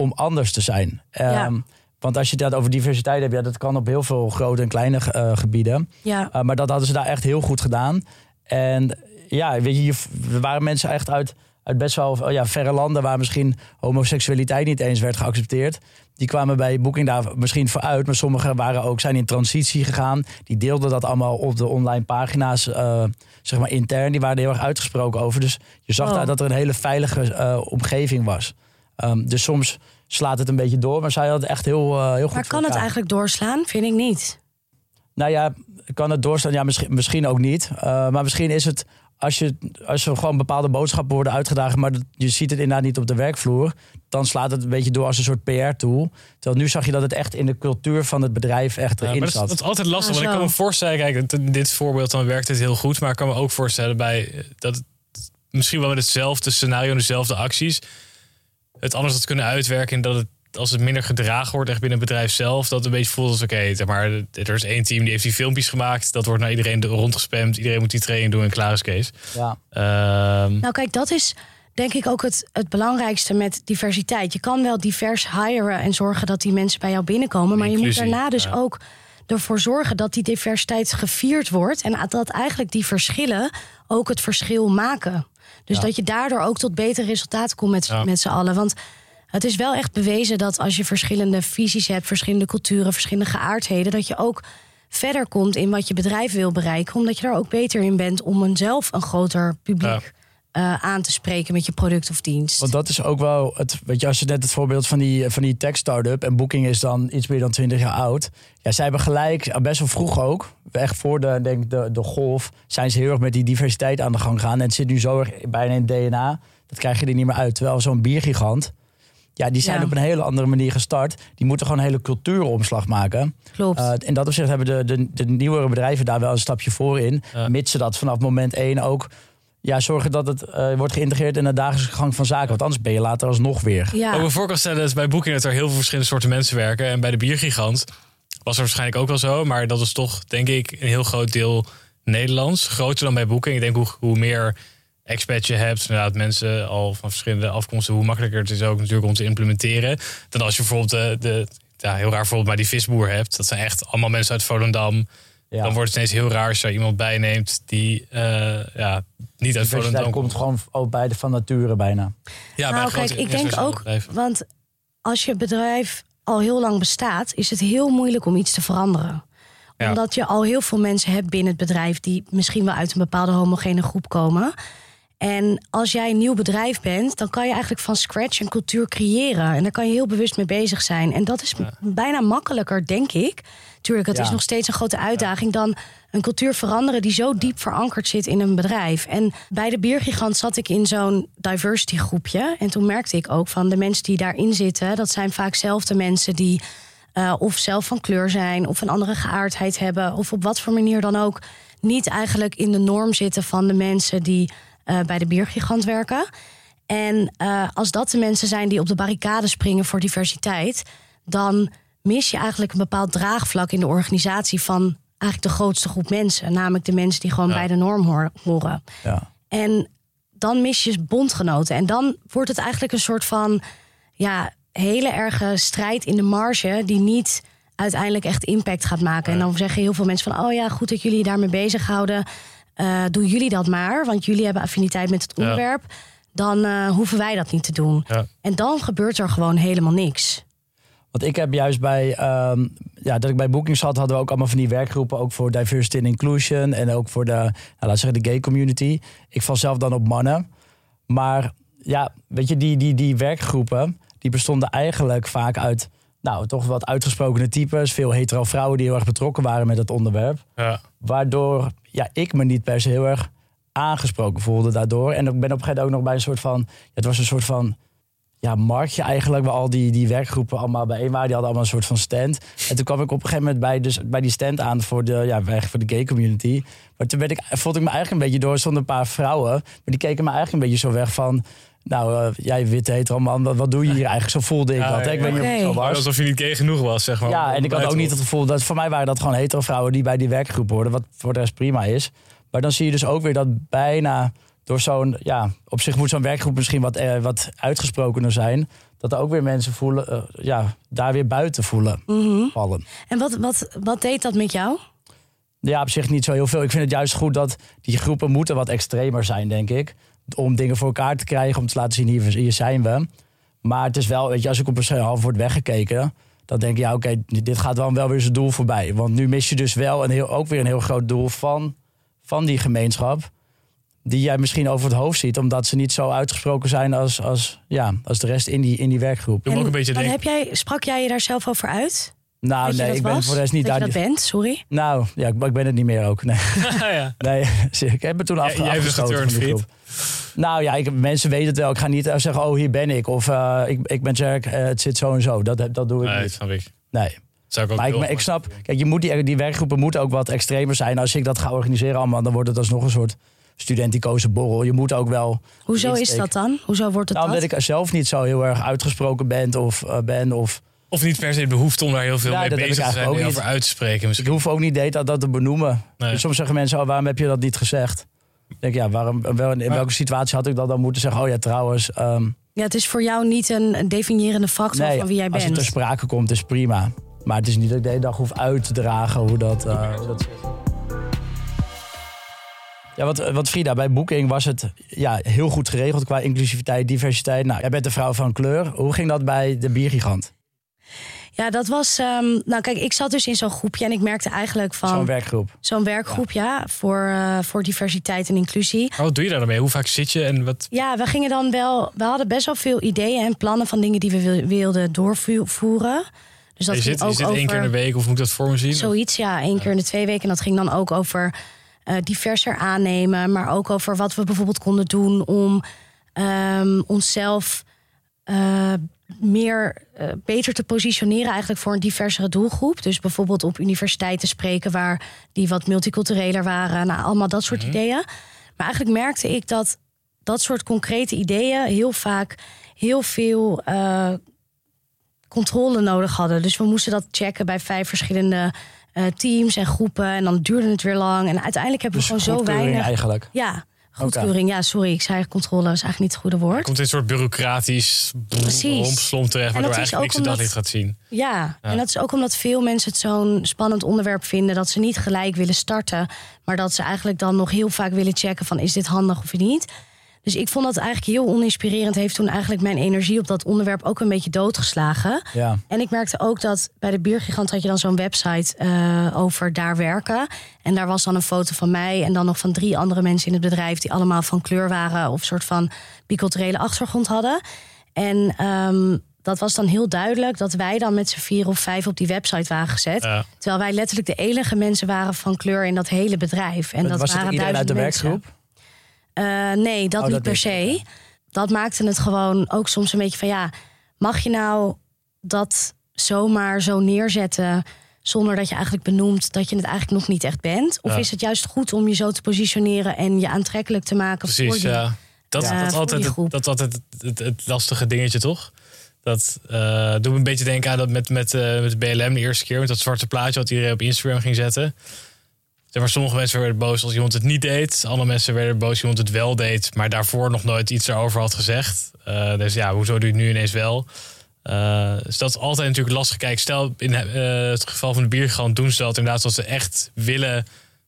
om anders te zijn. Ja. Ehm, want als je het over diversiteit hebt, ja, dat kan op heel veel grote en kleine eh, gebieden. Ja. Uh, maar dat hadden ze daar echt heel goed gedaan. En ja, weet je, hier er waren mensen echt uit, uit best wel oh ja, verre landen waar misschien homoseksualiteit niet eens werd geaccepteerd. Die kwamen bij Booking daar misschien voor uit. Maar sommigen waren ook, zijn in transitie gegaan. Die deelden dat allemaal op de online pagina's, eh, zeg maar intern. Die waren er heel erg uitgesproken over. Dus je zag Oh. daar dat er een hele veilige eh, omgeving was. Um, dus soms slaat het een beetje door. Maar zij had het echt heel, uh, heel goed Maar kan het eigenlijk doorslaan? Vind ik niet. Nou ja, kan het doorstaan? Ja, misschien, misschien ook niet. Uh, maar misschien is het als je, als er gewoon bepaalde boodschappen worden uitgedragen, maar dat, je ziet het inderdaad niet op de werkvloer, dan slaat het een beetje door als een soort PR-tool. Terwijl nu zag je dat het echt in de cultuur van het bedrijf echt Ja, erin maar dat, is, zat. dat is altijd lastig. Ah, want ik kan me voorstellen, kijk, in dit voorbeeld dan werkt het heel goed. Maar ik kan me ook voorstellen bij eh, dat misschien wel met hetzelfde scenario en dezelfde acties. Het anders had kunnen uitwerken en dat het als het minder gedragen wordt echt binnen het bedrijf zelf, dat het een beetje voelt als oké, maar, er is één team die heeft die filmpjes gemaakt, dat wordt naar iedereen rondgespamd, iedereen moet die training doen en klaar is Kees. Ja. Ehm, Nou, kijk, dat is denk ik ook het, het belangrijkste met diversiteit. Je kan wel divers hiren en zorgen dat die mensen bij jou binnenkomen. Maar je moet daarna dus ja. ook ervoor zorgen dat die diversiteit gevierd wordt. En dat eigenlijk die verschillen ook het verschil maken. Dus dat je daardoor ook tot betere resultaten komt met, Ja. met z'n allen. Want het is wel echt bewezen dat als je verschillende visies hebt, verschillende culturen, verschillende geaardheden, dat je ook verder komt in wat je bedrijf wil bereiken. Omdat je daar ook beter in bent om een zelf een groter publiek eh, aan te spreken met je product of dienst. Want dat is ook wel het. Weet je, als je net het voorbeeld van die, van die tech startup en Booking is dan iets meer dan 20 jaar oud. Ja, zij hebben gelijk, best wel vroeg ook, echt voor de, denk, de, de golf, zijn ze heel erg met die diversiteit aan de gang gegaan. En het zit nu zo erg bijna in het DNA. Dat krijg je er niet meer uit. Terwijl zo'n biergigant. Ja, die zijn Ja. op een hele andere manier gestart. Die moeten gewoon een hele cultuuromslag maken. Klopt. Uh, in dat opzicht hebben de, de, de nieuwere bedrijven daar wel een stapje voor in. Ja. Mits ze dat vanaf moment één ook ja, zorgen dat het uh, wordt geïntegreerd in de dagelijkse gang van zaken. Want anders ben je later alsnog weer. ja. Ook voor kan stellen dat bij Booking dat er heel veel verschillende soorten mensen werken. En bij de biergigant was er waarschijnlijk ook wel zo. Maar dat is toch, denk ik, een heel groot deel Nederlands. Groter dan bij Booking. Ik denk hoe, hoe meer expats je hebt, inderdaad mensen al van verschillende afkomsten, hoe makkelijker het is ook natuurlijk om te implementeren. Dan als je bijvoorbeeld de, de ja, heel raar voorbeeld, maar die visboer hebt. Dat zijn echt allemaal mensen uit Volendam. Ja. Dan wordt het ineens heel raar als je er iemand bij neemt die eh, ja, niet uit Volendam komt gewoon ook bij de van nature bijna. Ja, bij nou, kijk, ik denk ook, bedrijven. want als je bedrijf al heel lang bestaat, is het heel moeilijk om iets te veranderen. Ja. Omdat je al heel veel mensen hebt binnen het bedrijf die misschien wel uit een bepaalde homogene groep komen. En als jij een nieuw bedrijf bent, dan kan je eigenlijk van scratch een cultuur creëren. En daar kan je heel bewust mee bezig zijn. En dat is bijna makkelijker, denk ik. Tuurlijk, het Ja. is nog steeds een grote uitdaging dan een cultuur veranderen die zo diep verankerd zit in een bedrijf. En bij de Biergigant zat ik in zo'n diversity groepje. En toen merkte ik ook van de mensen die daarin zitten, dat zijn vaak zelf de mensen die eh, of zelf van kleur zijn, of een andere geaardheid hebben, of op wat voor manier dan ook niet eigenlijk in de norm zitten van de mensen die eh, bij de Biergigant werken. En eh, als dat de mensen zijn die op de barricade springen voor diversiteit, dan mis je eigenlijk een bepaald draagvlak in de organisatie van eigenlijk de grootste groep mensen, namelijk de mensen die gewoon Ja. bij de norm horen. Ja. En dan mis je bondgenoten. En dan wordt het eigenlijk een soort van ja, hele erge strijd in de marge die niet uiteindelijk echt impact gaat maken. En dan zeggen heel veel mensen van: oh ja, goed dat jullie je daarmee bezighouden. Eh doen jullie dat maar, want jullie hebben affiniteit met het Ja. onderwerp. Dan eh, hoeven wij dat niet te doen. Ja. En dan gebeurt er gewoon helemaal niks. Want ik heb juist bij, ehm, ja, dat ik bij Booking zat, hadden we ook allemaal van die werkgroepen, ook voor diversity and inclusion en ook voor de, nou, laten zeggen, de gay community. Ik val zelf dan op mannen. Maar ja, weet je, die, die, die werkgroepen, die bestonden eigenlijk vaak uit, nou, toch wat uitgesprokene types. Veel hetero vrouwen die heel erg betrokken waren met het onderwerp. Ja. Waardoor ja, ik me niet per se heel erg aangesproken voelde daardoor. En ik ben op een gegeven moment ook nog bij een soort van... Het was een soort van ja, marktje eigenlijk... waar al die, die werkgroepen allemaal bijeen waren. Die hadden allemaal een soort van stand. En toen kwam ik op een gegeven moment bij, dus, bij die stand aan... voor de, ja, voor de gay community. Maar toen werd ik, voelde ik me eigenlijk een beetje door... zonder een paar vrouwen. Maar die keken me eigenlijk een beetje zo weg van... Nou, eh, jij witte hetero man, wat, wat doe je hier eigenlijk? Zo voelde ik Ja, dat. ja, Ik weet niet of het Oké. zo was. Alsof je niet gay genoeg was, zeg maar. Ja, en ik had ook niet het gevoel dat voor mij waren dat gewoon hetero vrouwen die bij die werkgroep hoorden, wat voor de rest prima is. Maar dan zie je dus ook weer dat bijna door zo'n, ja, op zich moet zo'n werkgroep misschien wat, eh, wat uitgesprokener zijn. Dat er ook weer mensen voelen, eh, ja, daar weer buiten voelen vallen. En wat, wat, wat deed dat met jou? Ja, op zich niet zo heel veel. Ik vind het juist goed dat die groepen moeten wat extremer zijn, denk ik. Om dingen voor elkaar te krijgen, om te laten zien, hier, hier zijn we. Maar het is wel, weet je, als ik op een half wordt weggekeken... dan denk ik, ja, oké, dit gaat dan wel weer zijn doel voorbij. Want nu mis je dus wel een heel, ook weer een heel groot doel van, van die gemeenschap... die jij misschien over het hoofd ziet... omdat ze niet zo uitgesproken zijn als, als, ja, als de rest in die, in die werkgroep. Ook En een beetje heb jij, sprak jij je daar zelf over uit? Nou, nee, ik ben was? voor de rest niet dat daar... je dat bent, sorry. Nou, ja, ik, ik ben het niet meer ook, nee. (laughs) ja. (laughs) Nee, ik heb het toen afge jij dus afgeschoten van die geturnd, groep. Nou ja, ik, mensen weten het wel. Ik ga niet eh, zeggen, oh hier ben ik. Of eh, ik, ik ben Jack, eh, het zit zo en zo. Dat, dat doe ik Nee, dat niet. snap ik. Nee. Zou ik ook Maar ik, maar ik snap, kijk, je moet die, die werkgroepen moeten ook wat extremer zijn. Als ik dat ga organiseren allemaal, dan wordt het alsnog een soort studenticoze borrel. Je moet ook wel... Hoezo is dat dan? Hoezo wordt het Nou, dat? omdat ik zelf niet zo heel erg uitgesproken ben of ben. Of, Of niet per se de behoefte om daar heel veel Ja, mee dat bezig te zijn en ook over uit te spreken. ik hoef ook niet de tijd dat te benoemen. Nee. Soms zeggen mensen, oh, waarom heb je dat niet gezegd? Ik denk, ja, waarom, wel, in Maar- welke situatie had ik dat dan moeten zeggen? Oh ja, trouwens... ehm, Ja, het is voor jou niet een, een definiërende factor Nee, van wie jij als het bent. ter sprake komt, is prima. Maar het is niet dat ik de hele dag hoef uit te dragen hoe dat, eh, hoe dat zit. Ja, wat, wat Frida, bij Booking was het ja, heel goed geregeld qua inclusiviteit, diversiteit. Nou, jij bent een vrouw van kleur. Hoe ging dat bij de biergigant? Ja, dat was. ehm, nou, kijk, ik zat dus in zo'n groepje en ik merkte eigenlijk van. Zo'n werkgroep. Zo'n werkgroep, ja, voor, eh, voor diversiteit en inclusie. Maar wat doe je daar dan mee? Hoe vaak zit je en wat... Ja, we gingen dan wel. We hadden best wel veel ideeën en plannen van dingen die we wil- wilden doorvoeren. Dus dat je ging zit, je ook zit over één keer in de week of moet ik dat voor me zien? zoiets, ja, één keer in de twee weken. En dat ging dan ook over eh, diverser aannemen, maar ook over wat we bijvoorbeeld konden doen om ehm, onszelf eh, meer eh, beter te positioneren eigenlijk voor een diversere doelgroep. Dus bijvoorbeeld op universiteiten spreken waar die wat multicultureler waren. Nou, allemaal dat soort ideeën. Maar eigenlijk merkte ik dat dat soort concrete ideeën heel vaak heel veel eh, controle nodig hadden. Dus we moesten dat checken bij vijf verschillende eh, teams en groepen. En dan duurde het weer lang. En uiteindelijk hebben we Dus gewoon zo weinig. eigenlijk. Ja, goedkeuring. Ja, sorry, ik zei controle, dat is eigenlijk niet het goede woord. Komt in een soort bureaucratisch rompslomp terecht, waardoor eigenlijk niks het omdat- daglicht gaat zien. Ja, en dat is ook omdat veel mensen het zo'n spannend onderwerp vinden dat ze niet gelijk willen starten, maar dat ze eigenlijk dan nog heel vaak willen checken van is dit handig of niet. Dus ik vond dat eigenlijk heel oninspirerend. Heeft toen eigenlijk mijn energie op dat onderwerp ook een beetje doodgeslagen. Ja. En ik merkte ook dat bij de Biergigant had je dan zo'n website eh, over daar werken. En daar was dan een foto van mij en dan nog van drie andere mensen in het bedrijf die allemaal van kleur waren of een soort van biculturele achtergrond hadden. En ehm, dat was dan heel duidelijk dat wij dan met z'n vier of vijf op die website waren gezet. Ja. Terwijl wij letterlijk de enige mensen waren van kleur in dat hele bedrijf. En dat was het iedereen uit de mensen. werkgroep? Eh, nee, dat Oh, niet dat per se. Dat maakte het gewoon ook soms een beetje van ja, mag je nou dat zomaar zo neerzetten zonder dat je eigenlijk benoemt dat je het eigenlijk nog niet echt bent? Of Ja. is het juist goed om je zo te positioneren en je aantrekkelijk te maken voor die, ja. Dat, Ja, dat, altijd, groep. dat het, het, het lastige dingetje, toch? Dat eh doet me een beetje denken aan dat met, met, eh, met BLM de eerste keer... met dat zwarte plaatje wat iedereen op Instagram ging zetten. Zeg maar, sommige mensen werden boos als iemand het niet deed. Andere mensen werden boos als iemand het wel deed... maar daarvoor nog nooit iets erover had gezegd. Eh, dus ja, hoezo doe je het nu ineens wel? Eh, dus dat is altijd natuurlijk lastig. Kijk, stel in eh, het geval van de biergigant doen ze dat inderdaad... als ze echt willen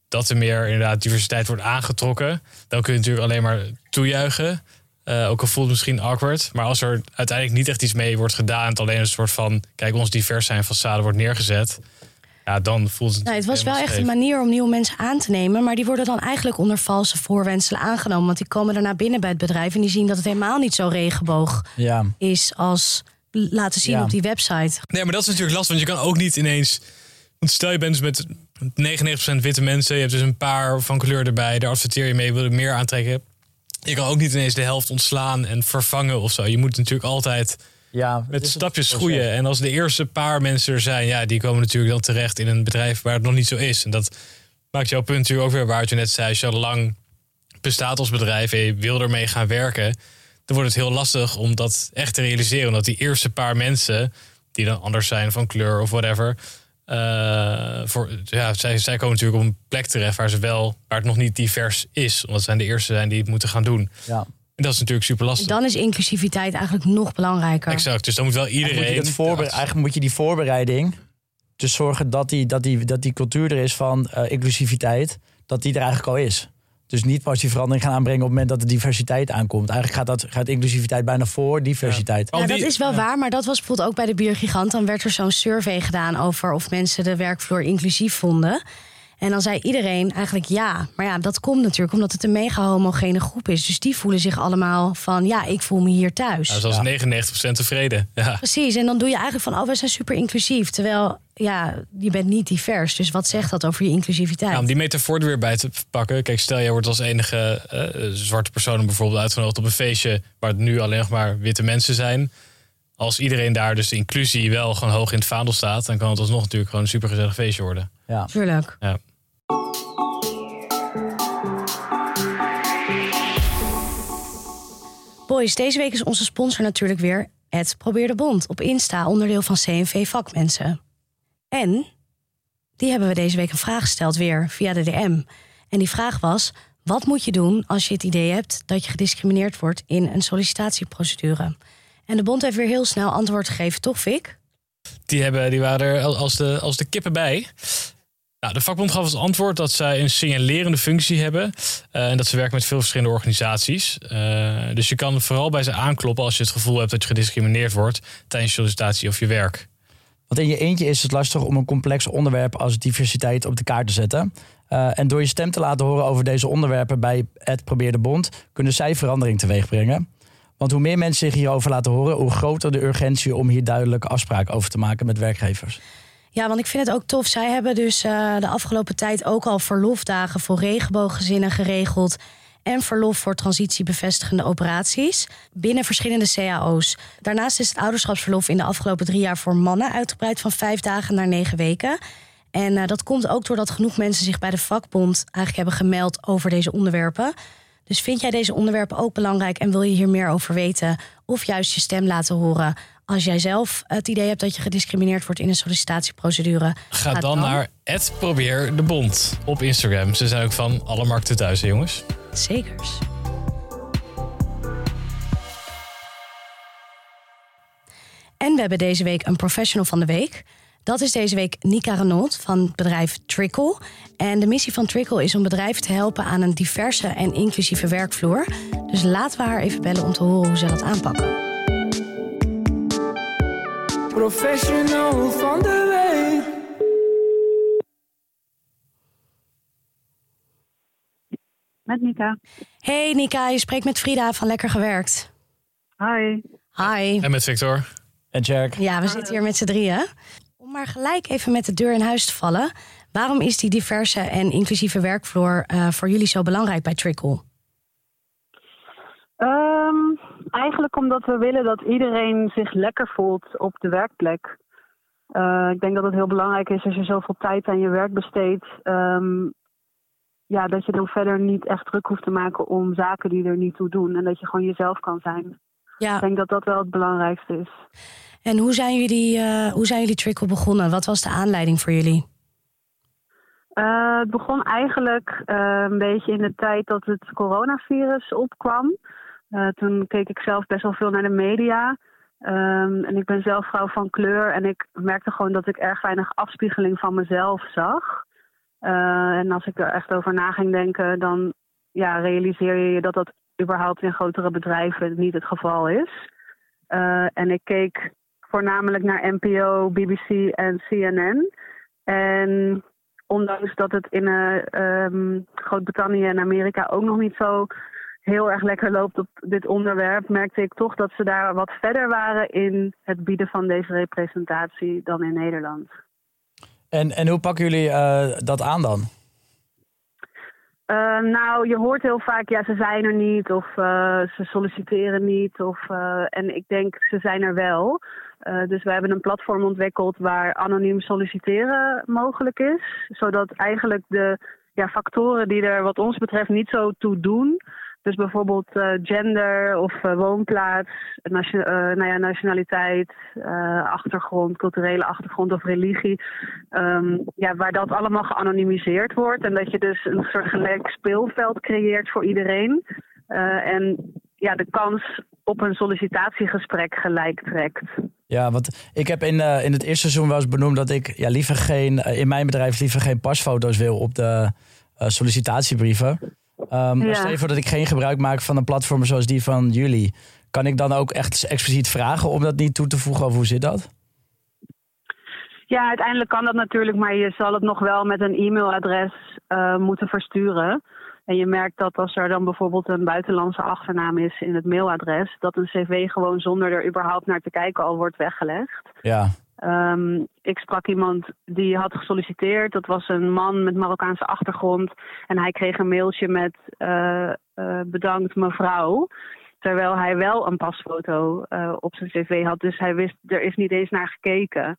dat er meer inderdaad diversiteit wordt aangetrokken... dan kun je natuurlijk alleen maar toejuichen. Ook al voelt het misschien awkward. Maar als er uiteindelijk niet echt iets mee wordt gedaan... het alleen een soort van, kijk, ons divers zijn façade wordt neergezet... ja, dan voelt het Nou, het was wel echt een manier om nieuwe mensen aan te nemen. Maar die worden dan eigenlijk onder valse voorwendselen aangenomen. Want die komen daarna binnen bij het bedrijf en die zien dat het helemaal niet zo regenboog Ja. is als laten zien Ja. op die website. Nee, maar dat is natuurlijk lastig, want je kan ook niet ineens... Want stel je bent dus met 99% witte mensen... je hebt dus een paar van kleur erbij... daar adverteer je mee, wil je meer aantrekken. Je kan ook niet ineens de helft ontslaan en vervangen of zo. Je moet natuurlijk altijd Ja, met stapjes groeien. En als de eerste paar mensen er zijn... ja, die komen natuurlijk dan terecht in een bedrijf waar het nog niet zo is. En dat maakt jouw punt natuurlijk ook weer waar. Wat je net zei, als je al lang bestaat als bedrijf... en je wil ermee gaan werken... dan wordt het heel lastig om dat echt te realiseren. Omdat die eerste paar mensen... die dan anders zijn van kleur of whatever... eh, voor, ja, zij, zij komen natuurlijk op een plek terecht waar, ze wel, waar het nog niet divers is. Omdat zij de eerste zijn die het moeten gaan doen. Ja. En dat is natuurlijk super En lastig. dan is inclusiviteit eigenlijk nog belangrijker. Exact. Dus dan moet wel Eigenlijk iedereen. moet, je voorbe- eigenlijk moet je die voorbereiding... dus zorgen dat die, dat die, dat die cultuur er is van eh, inclusiviteit... dat die er eigenlijk al is. Dus niet pas die verandering gaan aanbrengen op het moment dat de diversiteit aankomt. Eigenlijk gaat, dat, gaat inclusiviteit bijna voor diversiteit. Ja. Dat is wel waar, maar dat was bijvoorbeeld ook bij de Biergigant. Dan werd er zo'n survey gedaan over of mensen de werkvloer inclusief vonden. En dan zei iedereen eigenlijk ja. Maar ja, dat komt natuurlijk omdat het een mega homogene groep is. Dus die voelen zich allemaal van ja, ik voel me hier thuis. Ja, zoals 99% tevreden. (laughs) Ja. Precies, en dan doe je eigenlijk van oh, we zijn super inclusief. Terwijl ja, je bent niet divers. Dus wat zegt dat over je inclusiviteit? Ja, om die metafoor er weer bij te pakken. Kijk, stel jij wordt als enige eh, zwarte persoon bijvoorbeeld uitgenodigd op een feestje waar het nu alleen nog maar witte mensen zijn. Als iedereen daar dus de inclusie wel gewoon hoog in het vaandel staat, dan kan het alsnog natuurlijk gewoon een supergezellig feestje worden. Ja. Tuurlijk. Ja. Boys, deze week is onze sponsor natuurlijk weer het Probeer de Bond op Insta, onderdeel van CNV Vakmensen. En die hebben we deze week een vraag gesteld weer via de DM. En die vraag was: wat moet je doen als je het idee hebt dat je gediscrimineerd wordt in een sollicitatieprocedure? En de Bond heeft weer heel snel antwoord gegeven, toch, Fik? Die, hebben, die waren er als de, als de kippen bij. Nou, de vakbond gaf als antwoord dat zij een signalerende functie hebben. eh, en dat ze werken met veel verschillende organisaties. Eh, dus je kan vooral bij ze aankloppen als je het gevoel hebt dat je gediscrimineerd wordt tijdens je sollicitatie of je werk. Want in je eentje is het lastig om een complex onderwerp als diversiteit op de kaart te zetten. Eh, en door je stem te laten horen over deze onderwerpen bij het Probeer de Bond, kunnen zij verandering teweeg brengen. Want hoe meer mensen zich hierover laten horen, hoe groter de urgentie om hier duidelijke afspraken over te maken met werkgevers. Ja, want ik vind het ook tof. Zij hebben dus eh, de afgelopen tijd ook al verlofdagen voor regenbooggezinnen geregeld. En verlof voor transitiebevestigende operaties binnen verschillende cao's. Daarnaast is het ouderschapsverlof in de afgelopen drie jaar voor mannen uitgebreid van vijf dagen naar negen weken. En eh, dat komt ook doordat genoeg mensen zich bij de vakbond eigenlijk hebben gemeld over deze onderwerpen. Dus vind jij deze onderwerpen ook belangrijk en wil je hier meer over weten? Of juist je stem laten horen? Als jij zelf het idee hebt dat je gediscrimineerd wordt in een sollicitatieprocedure, Ga dan naar Probeer de Bond op Instagram. Ze zijn ook van alle markten thuis, hè, jongens. Zekers. En we hebben deze week een professional van de week. Dat is deze week Nika Renault van het bedrijf Trickle. En de missie van Trickle is om bedrijven te helpen aan een diverse en inclusieve werkvloer. Dus laten we haar even bellen om te horen hoe ze dat aanpakken. Professional van de week. Met Nika. Hey Nika, je spreekt met Frida van Lekker Gewerkt. Hi. Hi. En met Victor. En Jack. Ja, we zitten hier met z'n drieën. Maar gelijk even met de deur in huis te vallen. Waarom is die diverse en inclusieve werkvloer eh, voor jullie zo belangrijk bij Trickle? Ehm, eigenlijk omdat we willen dat iedereen zich lekker voelt op de werkplek. Eh, ik denk dat het heel belangrijk is als je zoveel tijd aan je werk besteedt. ehm, ja, dat je dan verder niet echt druk hoeft te maken om zaken die er niet toe doen. En dat je gewoon jezelf kan zijn. Ik Ja, denk dat dat wel het belangrijkste is. En hoe zijn jullie, eh, hoe zijn jullie Trickle begonnen? Wat was de aanleiding voor jullie? Eh, het begon eigenlijk eh, een beetje in de tijd dat het coronavirus opkwam. Toen keek ik zelf best wel veel naar de media. Ehm, en ik ben zelf vrouw van kleur en ik merkte gewoon dat ik erg weinig afspiegeling van mezelf zag. En als ik er echt over na ging denken, dan ja, realiseer je je dat dat überhaupt in grotere bedrijven niet het geval is. En ik keek voornamelijk naar NPO, BBC en CNN. En ondanks dat het in eh, ehm, Groot-Brittannië en Amerika ook nog niet zo heel erg lekker loopt op dit onderwerp, merkte ik toch dat ze daar wat verder waren in het bieden van deze representatie dan in Nederland. En, en hoe pakken jullie eh, dat aan dan? Eh, nou, je hoort heel vaak, ja, ze zijn er niet of ze solliciteren niet. Of, en ik denk, ze zijn er wel. Eh, dus we hebben een platform ontwikkeld waar anoniem solliciteren mogelijk is. Zodat eigenlijk de ja, factoren die er wat ons betreft niet zo toe doen. Dus bijvoorbeeld eh, gender of eh, woonplaats, nation- nou ja, nationaliteit, achtergrond, culturele achtergrond of religie. Ehm, ja, waar dat allemaal geanonimiseerd wordt. En dat je dus een soort gelijk speelveld creëert voor iedereen. En ja, de kans op een sollicitatiegesprek gelijk trekt. Ja, want ik heb in, eh, in het eerste seizoen wel eens benoemd dat ik ja, liever geen, eh, in mijn bedrijf liever geen pasfoto's wil op de eh, sollicitatiebrieven. Ehm Ja. Stel je voor dat ik geen gebruik maak van een platform zoals die van jullie. Kan ik dan ook echt expliciet vragen om dat niet toe te voegen? Of hoe zit dat? Ja, uiteindelijk kan dat natuurlijk, maar je zal het nog wel met een e-mailadres moeten versturen. En je merkt dat als er dan bijvoorbeeld een buitenlandse achternaam is in het mailadres, dat een cv gewoon zonder er überhaupt naar te kijken al wordt weggelegd. Ja, Ehm, ik sprak iemand die had gesolliciteerd. Dat was een man met Marokkaanse achtergrond. En hij kreeg een mailtje met eh, eh, bedankt mevrouw. Terwijl hij wel een pasfoto eh, op zijn cv had. Dus hij wist, er is niet eens naar gekeken.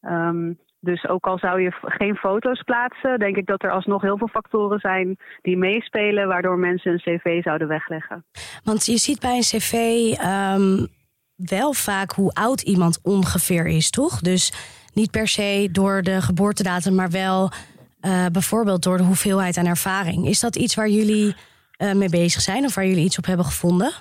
Ehm, dus ook al zou je geen foto's plaatsen, denk ik dat er alsnog heel veel factoren zijn die meespelen, waardoor mensen een cv zouden wegleggen. Want je ziet bij een cv ehm, wel vaak hoe oud iemand ongeveer is, toch? Dus niet per se door de geboortedatum, maar wel eh, bijvoorbeeld door de hoeveelheid aan ervaring. Is dat iets waar jullie eh, mee bezig zijn of waar jullie iets op hebben gevonden?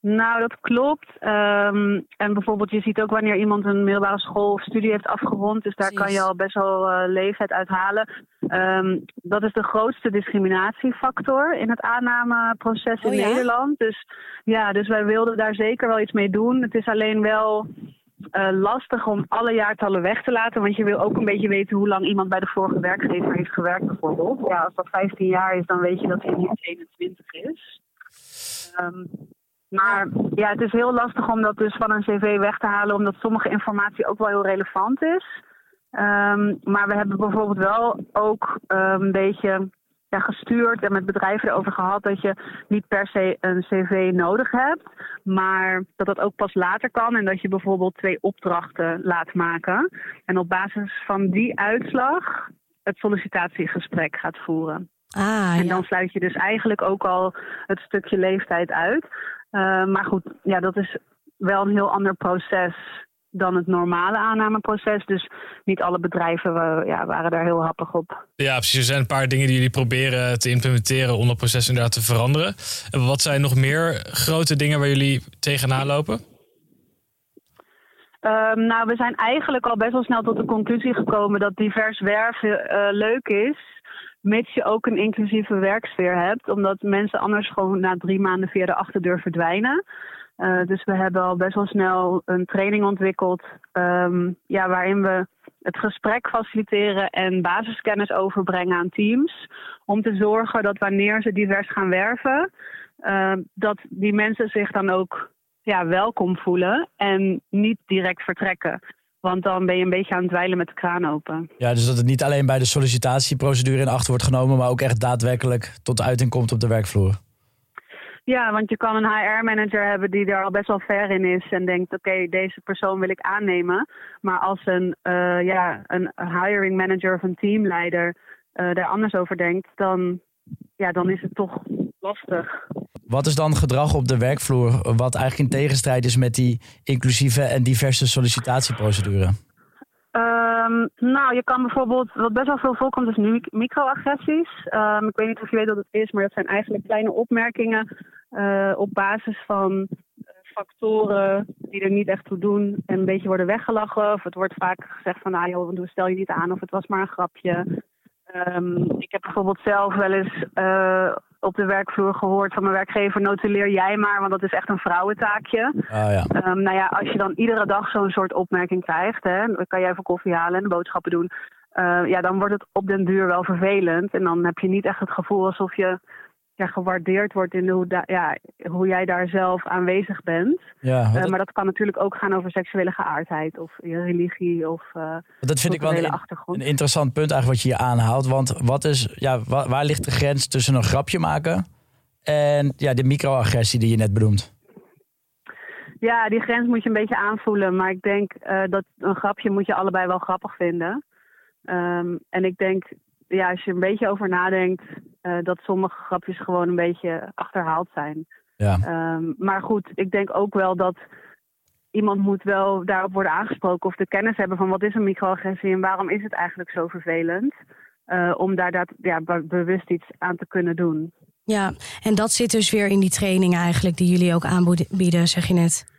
Nou, dat klopt. Ehm, en bijvoorbeeld, je ziet ook wanneer iemand een middelbare school of studie heeft afgerond. Dus daar Precies. kan je al best wel eh, leeftijd uithalen. Ehm, dat is de grootste discriminatiefactor in het aannameproces in Oh ja? Nederland. Dus ja, dus wij wilden daar zeker wel iets mee doen. Het is alleen wel eh, lastig om alle jaartallen weg te laten. Want je wil ook een beetje weten hoe lang iemand bij de vorige werkgever heeft gewerkt, bijvoorbeeld. Ja, als dat 15 jaar is, dan weet je dat hij niet 21 is. Ehm, maar ja, het is heel lastig om dat dus van een cv weg te halen, omdat sommige informatie ook wel heel relevant is. Ehm, maar we hebben bijvoorbeeld wel ook ehm, een beetje ja, gestuurd en met bedrijven erover gehad dat je niet per se een cv nodig hebt, maar dat dat ook pas later kan en dat je bijvoorbeeld twee opdrachten laat maken. En op basis van die uitslag het sollicitatiegesprek gaat voeren. Ah, En ja. dan sluit je dus eigenlijk ook al het stukje leeftijd uit. Uh, maar goed, ja, dat is wel een heel ander proces dan het normale aannameproces. Dus niet alle bedrijven wa- ja, waren daar heel happig op. Ja, precies. Er zijn een paar dingen die jullie proberen te implementeren om dat proces inderdaad te veranderen. En wat zijn nog meer grote dingen waar jullie tegenaan lopen? Ehm, nou, we zijn eigenlijk al best wel snel tot de conclusie gekomen dat divers werven eh, leuk is, mits je ook een inclusieve werksfeer hebt, omdat mensen anders gewoon na drie maanden via de achterdeur verdwijnen. Eh, dus we hebben al best wel snel een training ontwikkeld, ehm, ja, waarin we het gesprek faciliteren en basiskennis overbrengen aan teams, om te zorgen dat wanneer ze divers gaan werven, ehm, dat die mensen zich dan ook ja, welkom voelen en niet direct vertrekken. Want dan ben je een beetje aan het dweilen met de kraan open. Ja, dus dat het niet alleen bij de sollicitatieprocedure in acht wordt genomen, maar ook echt daadwerkelijk tot uiting komt op de werkvloer. Ja, want je kan een HR-manager hebben die daar al best wel ver in is en denkt: oké, deze persoon wil ik aannemen. Maar als een, eh, ja, een hiring manager of een teamleider eh, daar anders over denkt, dan, ja, dan is het toch lastig. Wat is dan gedrag op de werkvloer wat eigenlijk in tegenstrijd is met die inclusieve en diverse sollicitatieprocedure? Ehm, nou, je kan bijvoorbeeld, wat best wel veel voorkomt, is nu microagressies. Ehm, ik weet niet of je weet wat het is, maar dat zijn eigenlijk kleine opmerkingen eh, op basis van eh, factoren die er niet echt toe doen en een beetje worden weggelachen. Of het wordt vaak gezegd van, nou joh, stel je niet aan of het was maar een grapje. Ehm, ik heb bijvoorbeeld zelf wel eens eh, op de werkvloer gehoord van mijn werkgever, notuleer jij maar, want dat is echt een vrouwentaakje. Ah ja. Ehm, nou ja, als je dan iedere dag zo'n soort opmerking krijgt, hè, kan jij even koffie halen en boodschappen doen. eh, ja, dan wordt het op den duur wel vervelend. En dan heb je niet echt het gevoel alsof je ja, gewaardeerd wordt in hoe, ja, hoe jij daar zelf aanwezig bent. ja Eh, maar dat kan natuurlijk ook gaan over seksuele geaardheid of je religie of uh, dat vind ik wel een, achtergrond. een interessant punt eigenlijk wat je hier aanhaalt. Want wat is, ja, wa- waar ligt de grens tussen een grapje maken en ja, de microagressie die je net benoemt? Ja, die grens moet je een beetje aanvoelen. Maar ik denk eh, dat een grapje moet je allebei wel grappig vinden. Ehm, en ik denk, ja, als je een beetje over nadenkt, eh, dat sommige grapjes gewoon een beetje achterhaald zijn. Ja. Ehm, maar goed, ik denk ook wel dat iemand moet wel daarop worden aangesproken of de kennis hebben van wat is een microagressie en waarom is het eigenlijk zo vervelend. eh, om daar dat, ja, be- bewust iets aan te kunnen doen. Ja, en dat zit dus weer in die training eigenlijk die jullie ook aanbieden, zeg je net.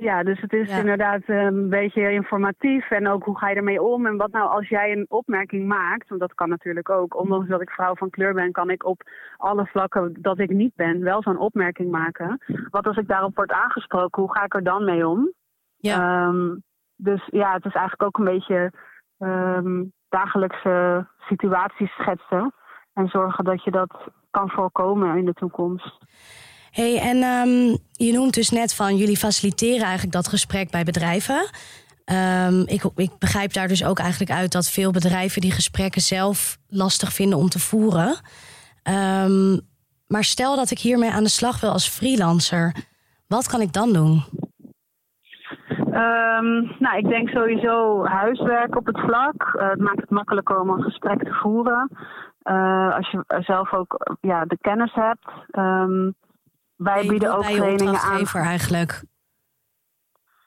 Ja, dus het is Ja. inderdaad eh, een beetje informatief. En ook hoe ga je ermee om? En wat nou als jij een opmerking maakt, want dat kan natuurlijk ook. Ondanks dat ik vrouw van kleur ben, kan ik op alle vlakken dat ik niet ben wel zo'n opmerking maken. Wat als ik daarop word aangesproken, hoe ga ik er dan mee om? Ja. Ehm, dus ja, het is eigenlijk ook een beetje ehm, dagelijkse situaties schetsen. En zorgen dat je dat kan voorkomen in de toekomst. Hey, en ehm, je noemt dus net van jullie faciliteren eigenlijk dat gesprek bij bedrijven. Ehm, ik, ik begrijp daar dus ook eigenlijk uit dat veel bedrijven die gesprekken zelf lastig vinden om te voeren. Ehm, maar stel dat ik hiermee aan de slag wil als freelancer, wat kan ik dan doen? Nou, ik denk sowieso huiswerk op het vlak. Eh, het maakt het makkelijker om een gesprek te voeren. Eh, als je zelf ook ja, de kennis hebt. Ehm, wij bieden ook trainingen aan. eigenlijk.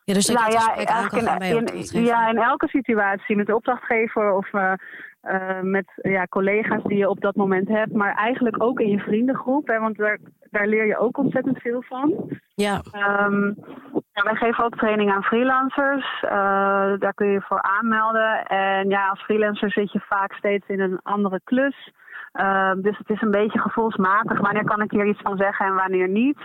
Ja, dus Nou ja, eigenlijk in, in, ja, in elke situatie met de opdrachtgever of eh, eh, met ja, collega's die je op dat moment hebt. Maar eigenlijk ook in je vriendengroep. Hè, want daar, daar leer je ook ontzettend veel van. Ja, Ehm, ja, wij geven ook training aan freelancers. Eh, daar kun je voor aanmelden. En ja, als freelancer zit je vaak steeds in een andere klus. Ehm, dus het is een beetje gevoelsmatig. Wanneer kan ik hier iets van zeggen en wanneer niet?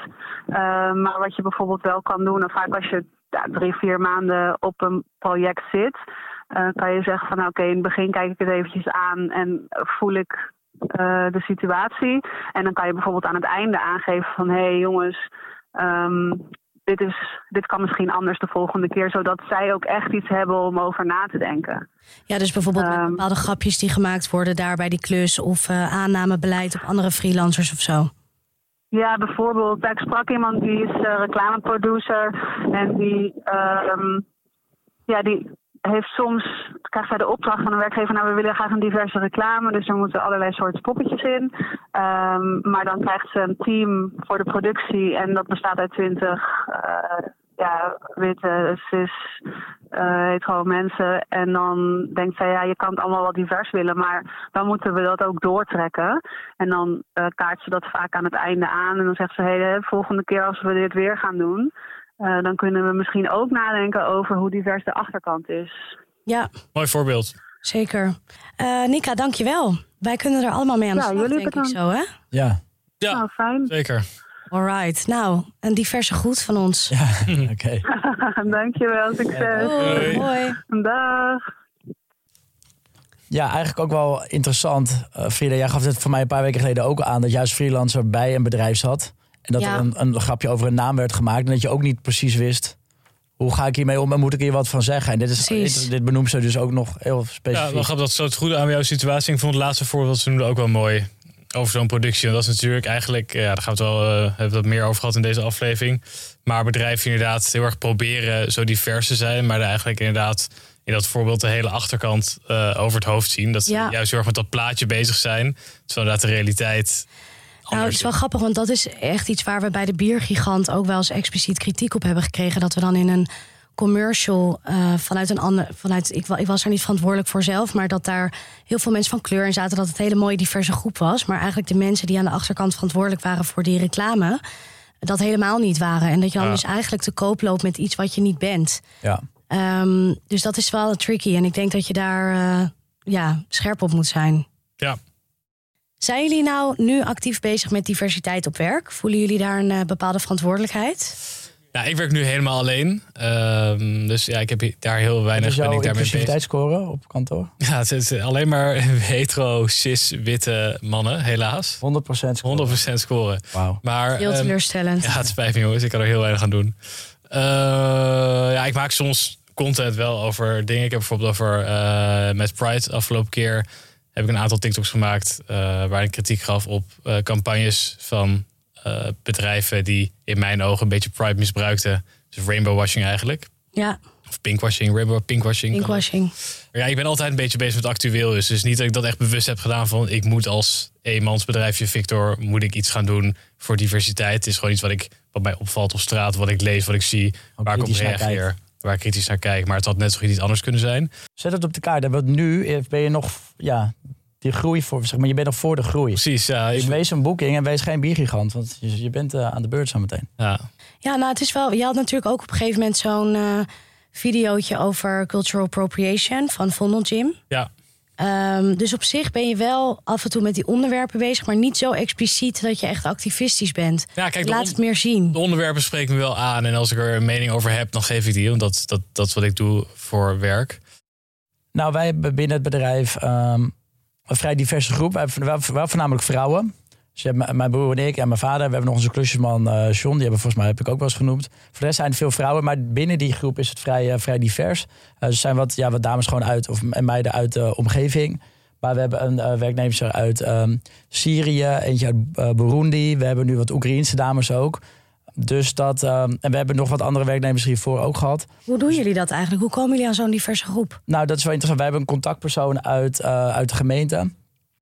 Ehm, maar wat je bijvoorbeeld wel kan doen, en vaak als je drie, vier maanden op een project zit, eh, kan je zeggen van nou, oké, in het begin kijk ik het eventjes aan en voel ik eh, de situatie. En dan kan je bijvoorbeeld aan het einde aangeven van hé hey, jongens, ehm, dit, is, dit kan misschien anders de volgende keer, zodat zij ook echt iets hebben om over na te denken. ja dus bijvoorbeeld Ehm. bepaalde grapjes die gemaakt worden daar bij die klus... of eh, aannamebeleid op andere freelancers of zo. Ja, bijvoorbeeld, ik sprak iemand die is eh, reclameproducer en die, ehm, ja, die heeft soms, krijgt zij de opdracht van een werkgever, nou we willen graag een diverse reclame, dus er moeten allerlei soorten poppetjes in. Ehm, maar dan krijgt ze een team voor de productie en dat bestaat uit twintig ja, witte, cis, uh, hetero mensen. En dan denkt zij, ja, je kan het allemaal wel divers willen, maar dan moeten we dat ook doortrekken. En dan uh, kaart ze dat vaak aan het einde aan en dan zegt ze, hé, de volgende keer als we dit weer gaan doen, uh, dan kunnen we misschien ook nadenken over hoe divers de achterkant is. Ja. Mooi voorbeeld. Zeker. Uh, Nika, dankjewel. Wij kunnen er allemaal mee aan de ja, slag, denk ik zo, hè? Ja. Ja, Nou, fijn. zeker. Alright. Nou, een diverse groet van ons. Ja, (laughs) oké. (laughs) Dankjewel, succes. Hoi. Hoi. Dag. Ja, eigenlijk ook wel interessant. Uh, Frida, jij gaf het voor mij een paar weken geleden ook aan... dat juist freelancer bij een bedrijf zat. En dat Ja. er een, een grapje over een naam werd gemaakt... en dat je ook niet precies wist... hoe ga ik hiermee om en moet ik hier wat van zeggen? En dit, is, dit, dit benoemt ze dus ook nog heel Ja, specifiek. wel grappig dat zo het goede aan jouw situatie. Ik vond het laatste voorbeeld ze noemde ook wel mooi. Over zo'n productie. En dat is natuurlijk eigenlijk, ja, daar gaan we het wel eh, hebben we het meer over gehad in deze aflevering. Maar bedrijven inderdaad heel erg proberen zo divers te zijn. Maar er eigenlijk inderdaad in dat voorbeeld de hele achterkant eh, over het hoofd zien. Dat ze Ja. juist heel erg met dat plaatje bezig zijn. Terwijl inderdaad de realiteit. Nou, het is wel grappig, want dat is echt iets waar we bij de biergigant ook wel eens expliciet kritiek op hebben gekregen. Dat we dan in een commercial eh, vanuit een ander. Vanuit, ik, ik was er niet verantwoordelijk voor zelf, maar dat daar heel veel mensen van kleur in zaten. Dat het een hele mooie diverse groep was. Maar eigenlijk de mensen die aan de achterkant verantwoordelijk waren voor die reclame. Dat helemaal niet waren. En dat je dan Ja. dus eigenlijk te koop loopt met iets wat je niet bent. Ja. Ehm, dus dat is wel tricky. En ik denk dat je daar eh, ja, scherp op moet zijn. Ja. Zijn jullie nou nu actief bezig met diversiteit op werk? Voelen jullie daar een eh, bepaalde verantwoordelijkheid? Nou, ik werk nu helemaal alleen. Ehm, dus ja, ik heb daar heel weinig ben ik daarmee bezig. inclusiviteitsscore op kantoor? 100% Ja, het is alleen maar (laughs) hetero, cis, witte mannen, helaas. 100% score. 100% scoren. Wauw. Maar, Heel ehm, teleurstellend. Ja, het spijt me jongens, ik kan er heel weinig aan doen. Eh, ja, ik maak soms content wel over dingen. Ik heb bijvoorbeeld over eh, met Pride afgelopen keer heb ik een aantal TikToks gemaakt eh, waar ik kritiek gaf op eh, campagnes van eh, bedrijven die in mijn ogen een beetje Pride misbruikten. Dus rainbow washing eigenlijk. Ja, Of pinkwashing, rainbow pinkwashing. pinkwashing. Ja, ik ben altijd een beetje bezig met actueel. Dus is niet dat ik dat echt bewust heb gedaan van... ik moet als eenmansbedrijfje Victor moet ik iets gaan doen voor diversiteit. Het is gewoon iets wat, ik, wat mij opvalt op straat, wat ik lees, wat ik zie, waar ik op reageer. Waar ik kritisch naar kijk. Maar het had net zo goed iets anders kunnen zijn. Zet het op de kaart. Want nu eh, ben je nog, ja, die groei voor, zeg maar, je bent nog voor de groei. Precies, ja. Dus Ik, wees een boeking en wees geen biergigant, want je, je bent eh, aan de beurt zo meteen. ja. Ja, nou, het is wel. Je had natuurlijk ook op een gegeven moment zo'n eh videootje over cultural appropriation van Vondel Jim. ja. Ehm, dus op zich ben je wel af en toe met die onderwerpen bezig, maar niet zo expliciet dat je echt activistisch bent. Ja, kijk, de Laat het meer zien. De onderwerpen spreken me wel aan. En als ik er een mening over heb, dan geef ik die. Want dat, dat, dat is wat ik doe voor werk. Nou, wij hebben binnen het bedrijf ehm, een vrij diverse groep. Wij hebben wel- wel voornamelijk vrouwen. Dus mijn broer en ik en mijn vader. We hebben nog onze klusjesman eh John. Die hebben volgens mij heb ik ook wel eens genoemd. Voor de rest zijn er veel vrouwen. Maar binnen die groep is het vrij, eh, vrij divers. Eh, er zijn wat, ja, wat dames gewoon uit, of en meiden uit de omgeving. Maar we hebben een werknemer uit ehm, Syrië, eentje uit Burundi. We hebben nu wat Oekraïense dames ook. Dus dat, ehm, en we hebben nog wat andere werknemers hiervoor ook gehad. Hoe doen jullie dat eigenlijk? Hoe komen jullie aan zo'n diverse groep? Nou, dat is wel interessant. Wij hebben een contactpersoon uit, uit de gemeente.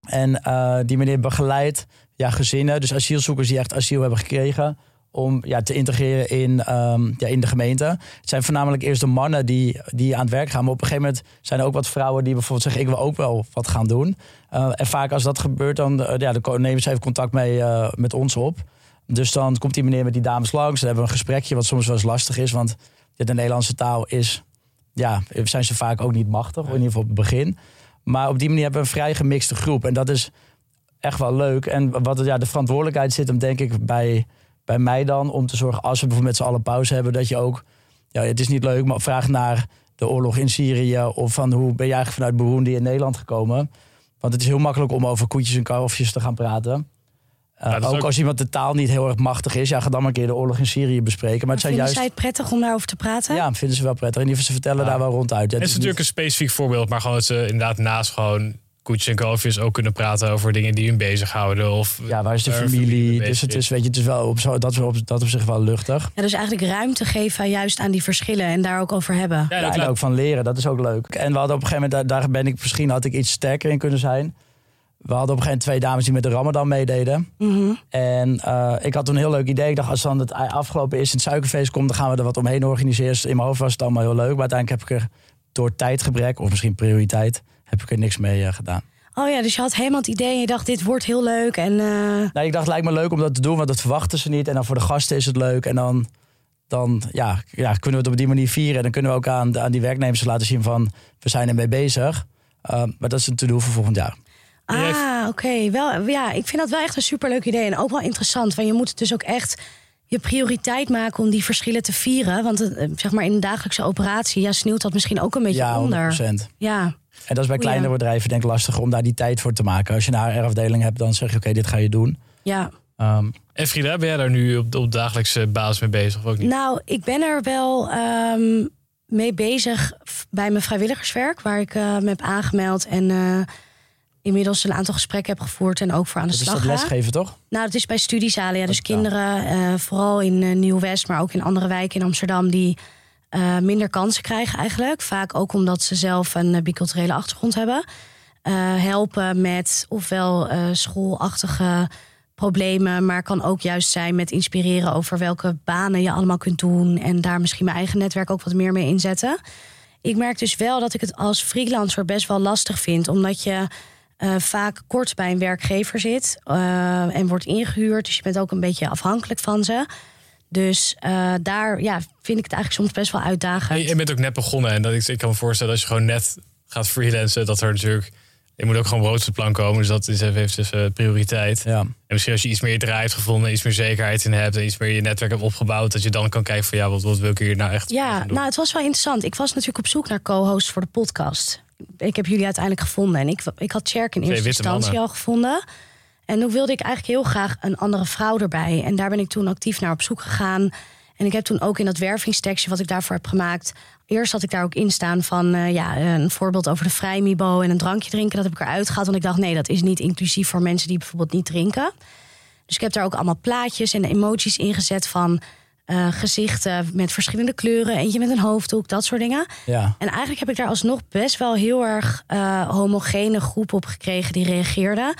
En die meneer begeleidt ja, gezinnen, dus asielzoekers die echt asiel hebben gekregen, om ja, te integreren in, ehm, ja, in de gemeente. Het zijn voornamelijk eerst de mannen die, die aan het werk gaan. Maar op een gegeven moment zijn er ook wat vrouwen die bijvoorbeeld zeggen: Ik wil ook wel wat gaan doen. Eh, en vaak als dat gebeurt, dan, eh, ja, dan nemen ze even contact mee eh, met ons op. Dus dan komt die meneer met die dames langs. Dan hebben we een gesprekje, wat soms wel eens lastig is. Want de Nederlandse taal is ja, zijn ze vaak ook niet machtig, in ieder geval op het begin. Maar op die manier hebben we een vrij gemixte groep. En dat is echt wel leuk. En wat ja, de verantwoordelijkheid zit hem denk ik bij, bij mij dan... om te zorgen, als we bijvoorbeeld met z'n allen pauze hebben... dat je ook, ja, het is niet leuk, maar vraag naar de oorlog in Syrië... of van hoe ben je eigenlijk vanuit Burundi in Nederland gekomen. Want het is heel makkelijk om over koetjes en kalfjes te gaan praten. Uh, Ja, is ook, ook- als iemand de taal niet heel erg machtig is... ja, ga dan maar een keer de oorlog in Syrië bespreken. Maar het zijn Vinden juist... zij het prettig om daarover te praten? Ja, vinden ze wel prettig. In ieder geval, ze vertellen Ja. daar wel ronduit. Ja, Het het is is natuurlijk een specifiek voorbeeld, maar gewoon dat ze inderdaad naast gewoon koetjes en kalfjes ook kunnen praten over dingen die hun bezighouden. Of Ja, waar is de familie? Dus het is, weet je, het is wel op, zo, dat, is op, dat op zich wel luchtig. Ja, dus eigenlijk ruimte geven juist aan die verschillen en daar ook over hebben. Ja, Ja, dat en laat- ook van leren, dat is ook leuk. En we hadden op een gegeven moment, daar, daar ben ik misschien had ik iets sterker in kunnen zijn. we hadden op een gegeven moment twee dames die met de Ramadan meededen. Mhm. En eh, ik had toen een heel leuk idee. Ik dacht, als dan het afgelopen is en het suikerfeest komt, dan gaan we er wat omheen organiseren. Dus in mijn hoofd was het allemaal heel leuk. Maar uiteindelijk heb ik er door tijdgebrek, of misschien prioriteit, heb ik er niks mee eh, gedaan. Oh ja, dus je had helemaal het idee en je dacht, dit wordt heel leuk. En eh, Nee, ik dacht, het lijkt me leuk om dat te doen, want dat verwachten ze niet. En dan voor de gasten is het leuk. En dan, dan ja, ja, kunnen we het op die manier vieren. En dan kunnen we ook aan, aan die werknemers laten zien van, we zijn ermee bezig. Uh, maar dat is een to-do voor volgend jaar. Ah, oké. Wel, ja, ik vind dat wel echt een superleuk idee. En ook wel interessant. Want je moet het dus ook echt je prioriteit maken om die verschillen te vieren. Want het, zeg maar in een dagelijkse operatie ja, sneeuwt dat misschien ook een beetje ja, 100%. onder. Ja, En dat is bij kleinere bedrijven denk ik lastiger om daar die tijd voor te maken. Als je een HR-afdeling hebt, dan zeg je oké, dit ga je doen. ja. Um, En Frida, ben jij daar nu op, op dagelijkse basis mee bezig of ook niet? Nou, ik ben er wel um, mee bezig bij mijn vrijwilligerswerk, waar ik uh, me heb aangemeld en uh, inmiddels een aantal gesprekken heb gevoerd en ook voor aan de dat slag is dat lesgeven, toch? Nou, het is bij studiezalen, ja. Dus kinderen, uh, vooral in Nieuw-West, maar ook in andere wijken in Amsterdam, die minder kansen krijgen eigenlijk. Vaak ook omdat ze zelf een biculturele achtergrond hebben. helpen met ofwel schoolachtige problemen, maar kan ook juist zijn met inspireren over welke banen je allemaal kunt doen en daar misschien mijn eigen netwerk ook wat meer mee inzetten. Ik merk dus wel dat ik het als freelancer best wel lastig vind, omdat je vaak kort bij een werkgever zit en wordt ingehuurd, dus je bent ook een beetje afhankelijk van ze. Dus uh, daar ja, vind ik het eigenlijk soms best wel uitdagend. Je, je bent ook net begonnen en dat ik, ik kan me voorstellen als je gewoon net gaat freelancen, dat er natuurlijk je moet ook gewoon brood de plank komen. Dus dat is even dus, uh, prioriteit. Ja. En misschien als je iets meer draai hebt gevonden, iets meer zekerheid in hebt en iets meer je netwerk hebt opgebouwd, dat je dan kan kijken van ja, wat, wat wil ik hier nou echt Ja, nou het was wel interessant. Ik was natuurlijk op zoek naar co-hosts voor de podcast. Ik heb jullie uiteindelijk gevonden. En ik, ik had Cherk in eerste instantie mannen. al gevonden. En toen wilde ik eigenlijk heel graag een andere vrouw erbij. En daar ben ik toen actief naar op zoek gegaan. En ik heb toen ook in dat wervingstekstje wat ik daarvoor heb gemaakt. Eerst had ik daar ook in staan van uh, ja, een voorbeeld over de vrijmibo en een drankje drinken. Dat heb ik eruit gehaald. Want ik dacht, nee, dat is niet inclusief voor mensen die bijvoorbeeld niet drinken. Dus ik heb daar ook allemaal plaatjes en emoties ingezet van uh, gezichten met verschillende kleuren. Eentje met een hoofddoek, dat soort dingen. Ja. En eigenlijk heb ik daar alsnog best wel heel erg uh, homogene groep op gekregen die reageerde.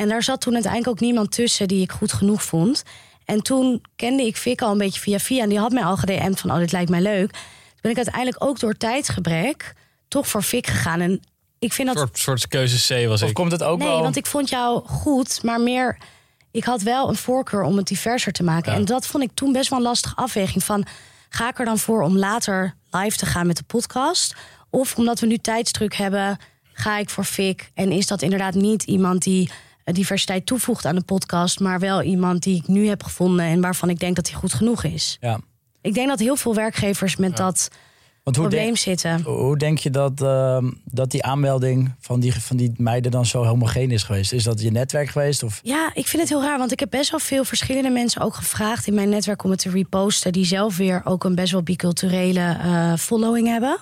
En daar zat toen uiteindelijk ook niemand tussen die ik goed genoeg vond. En toen kende ik Fik al een beetje via via. En die had mij al gedM'd van, oh, dit lijkt mij leuk. Toen ben ik uiteindelijk ook door tijdsgebrek toch voor Fik gegaan. En ik vind dat... Een soort, soort keuze C was of ik. komt het ook nee, wel... want ik vond jou goed, maar meer... Ik had wel een voorkeur om het diverser te maken. Ja. En dat vond ik toen best wel een lastige afweging van... ga ik er dan voor om later live te gaan met de podcast? Of omdat we nu tijdsdruk hebben, ga ik voor Fik? En is dat inderdaad niet iemand die diversiteit toevoegt aan de podcast, maar wel iemand die ik nu heb gevonden en waarvan ik denk dat hij goed genoeg is. Ja. Ik denk dat heel veel werkgevers met dat Want hoe, probleem denk, zitten. hoe denk je dat, uh, dat die aanmelding van die, van die meiden dan zo homogeen is geweest? Is dat je netwerk geweest? Of? Ja, ik vind het heel raar, want ik heb best wel veel verschillende mensen ook gevraagd in mijn netwerk om het te reposten, die zelf weer ook een best wel biculturele uh, following hebben.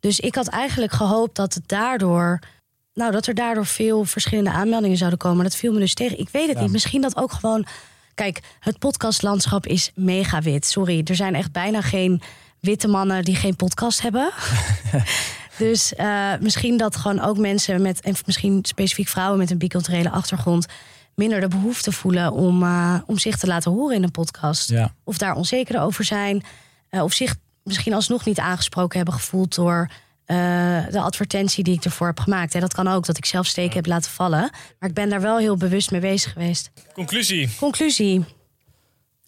Dus ik had eigenlijk gehoopt dat het daardoor nou, dat er daardoor veel verschillende aanmeldingen zouden komen. Dat viel me dus tegen. Ik weet het Ja. niet. Misschien dat ook gewoon. Kijk, het podcastlandschap is mega wit. Sorry, er zijn echt bijna geen witte mannen die geen podcast hebben. (laughs) dus uh, misschien dat gewoon ook mensen met, en misschien specifiek vrouwen met een biculturele achtergrond, minder de behoefte voelen om, uh, om zich te laten horen in een podcast. Ja. Of daar onzeker over zijn. Uh, of zich misschien alsnog niet aangesproken hebben gevoeld door uh, de advertentie die ik ervoor heb gemaakt. En dat kan ook, dat ik zelf steken heb laten vallen. Maar ik ben daar wel heel bewust mee bezig geweest. Conclusie. Conclusie.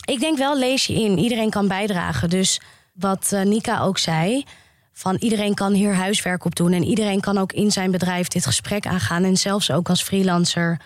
Ik denk wel, lees je in. Iedereen kan bijdragen. Dus wat uh, Nika ook zei... van iedereen kan hier huiswerk op doen... en iedereen kan ook in zijn bedrijf dit gesprek aangaan. En zelfs ook als freelancer...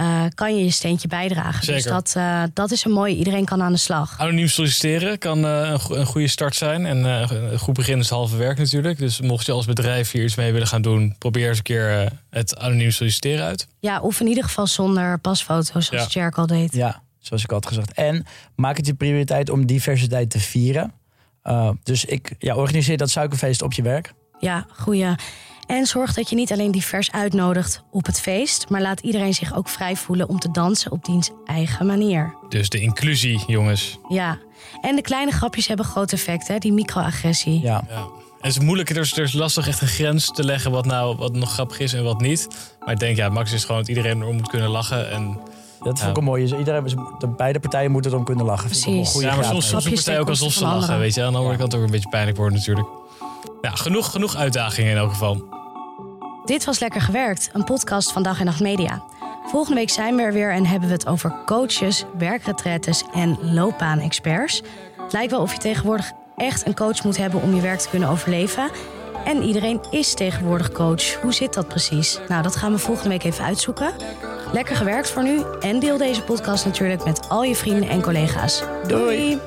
Uh, kan je je steentje bijdragen. Zeker. Dus dat, uh, dat is een mooie. Iedereen kan aan de slag. Anoniem solliciteren kan uh, een, go een, goede start zijn. En een goed begin is het halve werk natuurlijk. Dus mocht je als bedrijf hier iets mee willen gaan doen... probeer eens een keer het anoniem solliciteren uit. Ja, of in ieder geval zonder pasfoto's, zoals Ja. Jerk al deed. Ja, zoals ik al had gezegd. En maak het je prioriteit om diversiteit te vieren. Uh, dus ik ja, organiseer dat suikerfeest op je werk. Ja, goeie. En zorg dat je niet alleen divers uitnodigt op het feest, maar laat iedereen zich ook vrij voelen om te dansen op diens eigen manier. Dus de inclusie, jongens. Ja. En de kleine grapjes hebben groot effect, hè? Die microagressie. Ja. Ja. het is moeilijk, er is, er is lastig echt een grens te leggen wat nou wat nog grappig is en wat niet. Maar ik denk, ja, Max is gewoon dat iedereen erom moet kunnen lachen. En, Dat vond ik een mooie. Iedereen, de beide partijen moeten erom kunnen lachen. Precies. een goede ja, maar soms, Grapjes partijen ook alsof ze lachen, weet je. Aan de andere kant ook een beetje pijnlijk worden natuurlijk. Ja, genoeg, genoeg uitdagingen in elk geval. Dit was Lekker Gewerkt, een podcast van Dag en Nacht Media. Volgende week zijn we er weer en hebben we het over coaches, werkretretes en loopbaanexperts. Het lijkt wel of je tegenwoordig echt een coach moet hebben om je werk te kunnen overleven. En iedereen is tegenwoordig coach. Hoe zit dat precies? Nou, dat gaan we volgende week even uitzoeken. Lekker gewerkt voor nu en deel deze podcast natuurlijk met al je vrienden en collega's. Doei.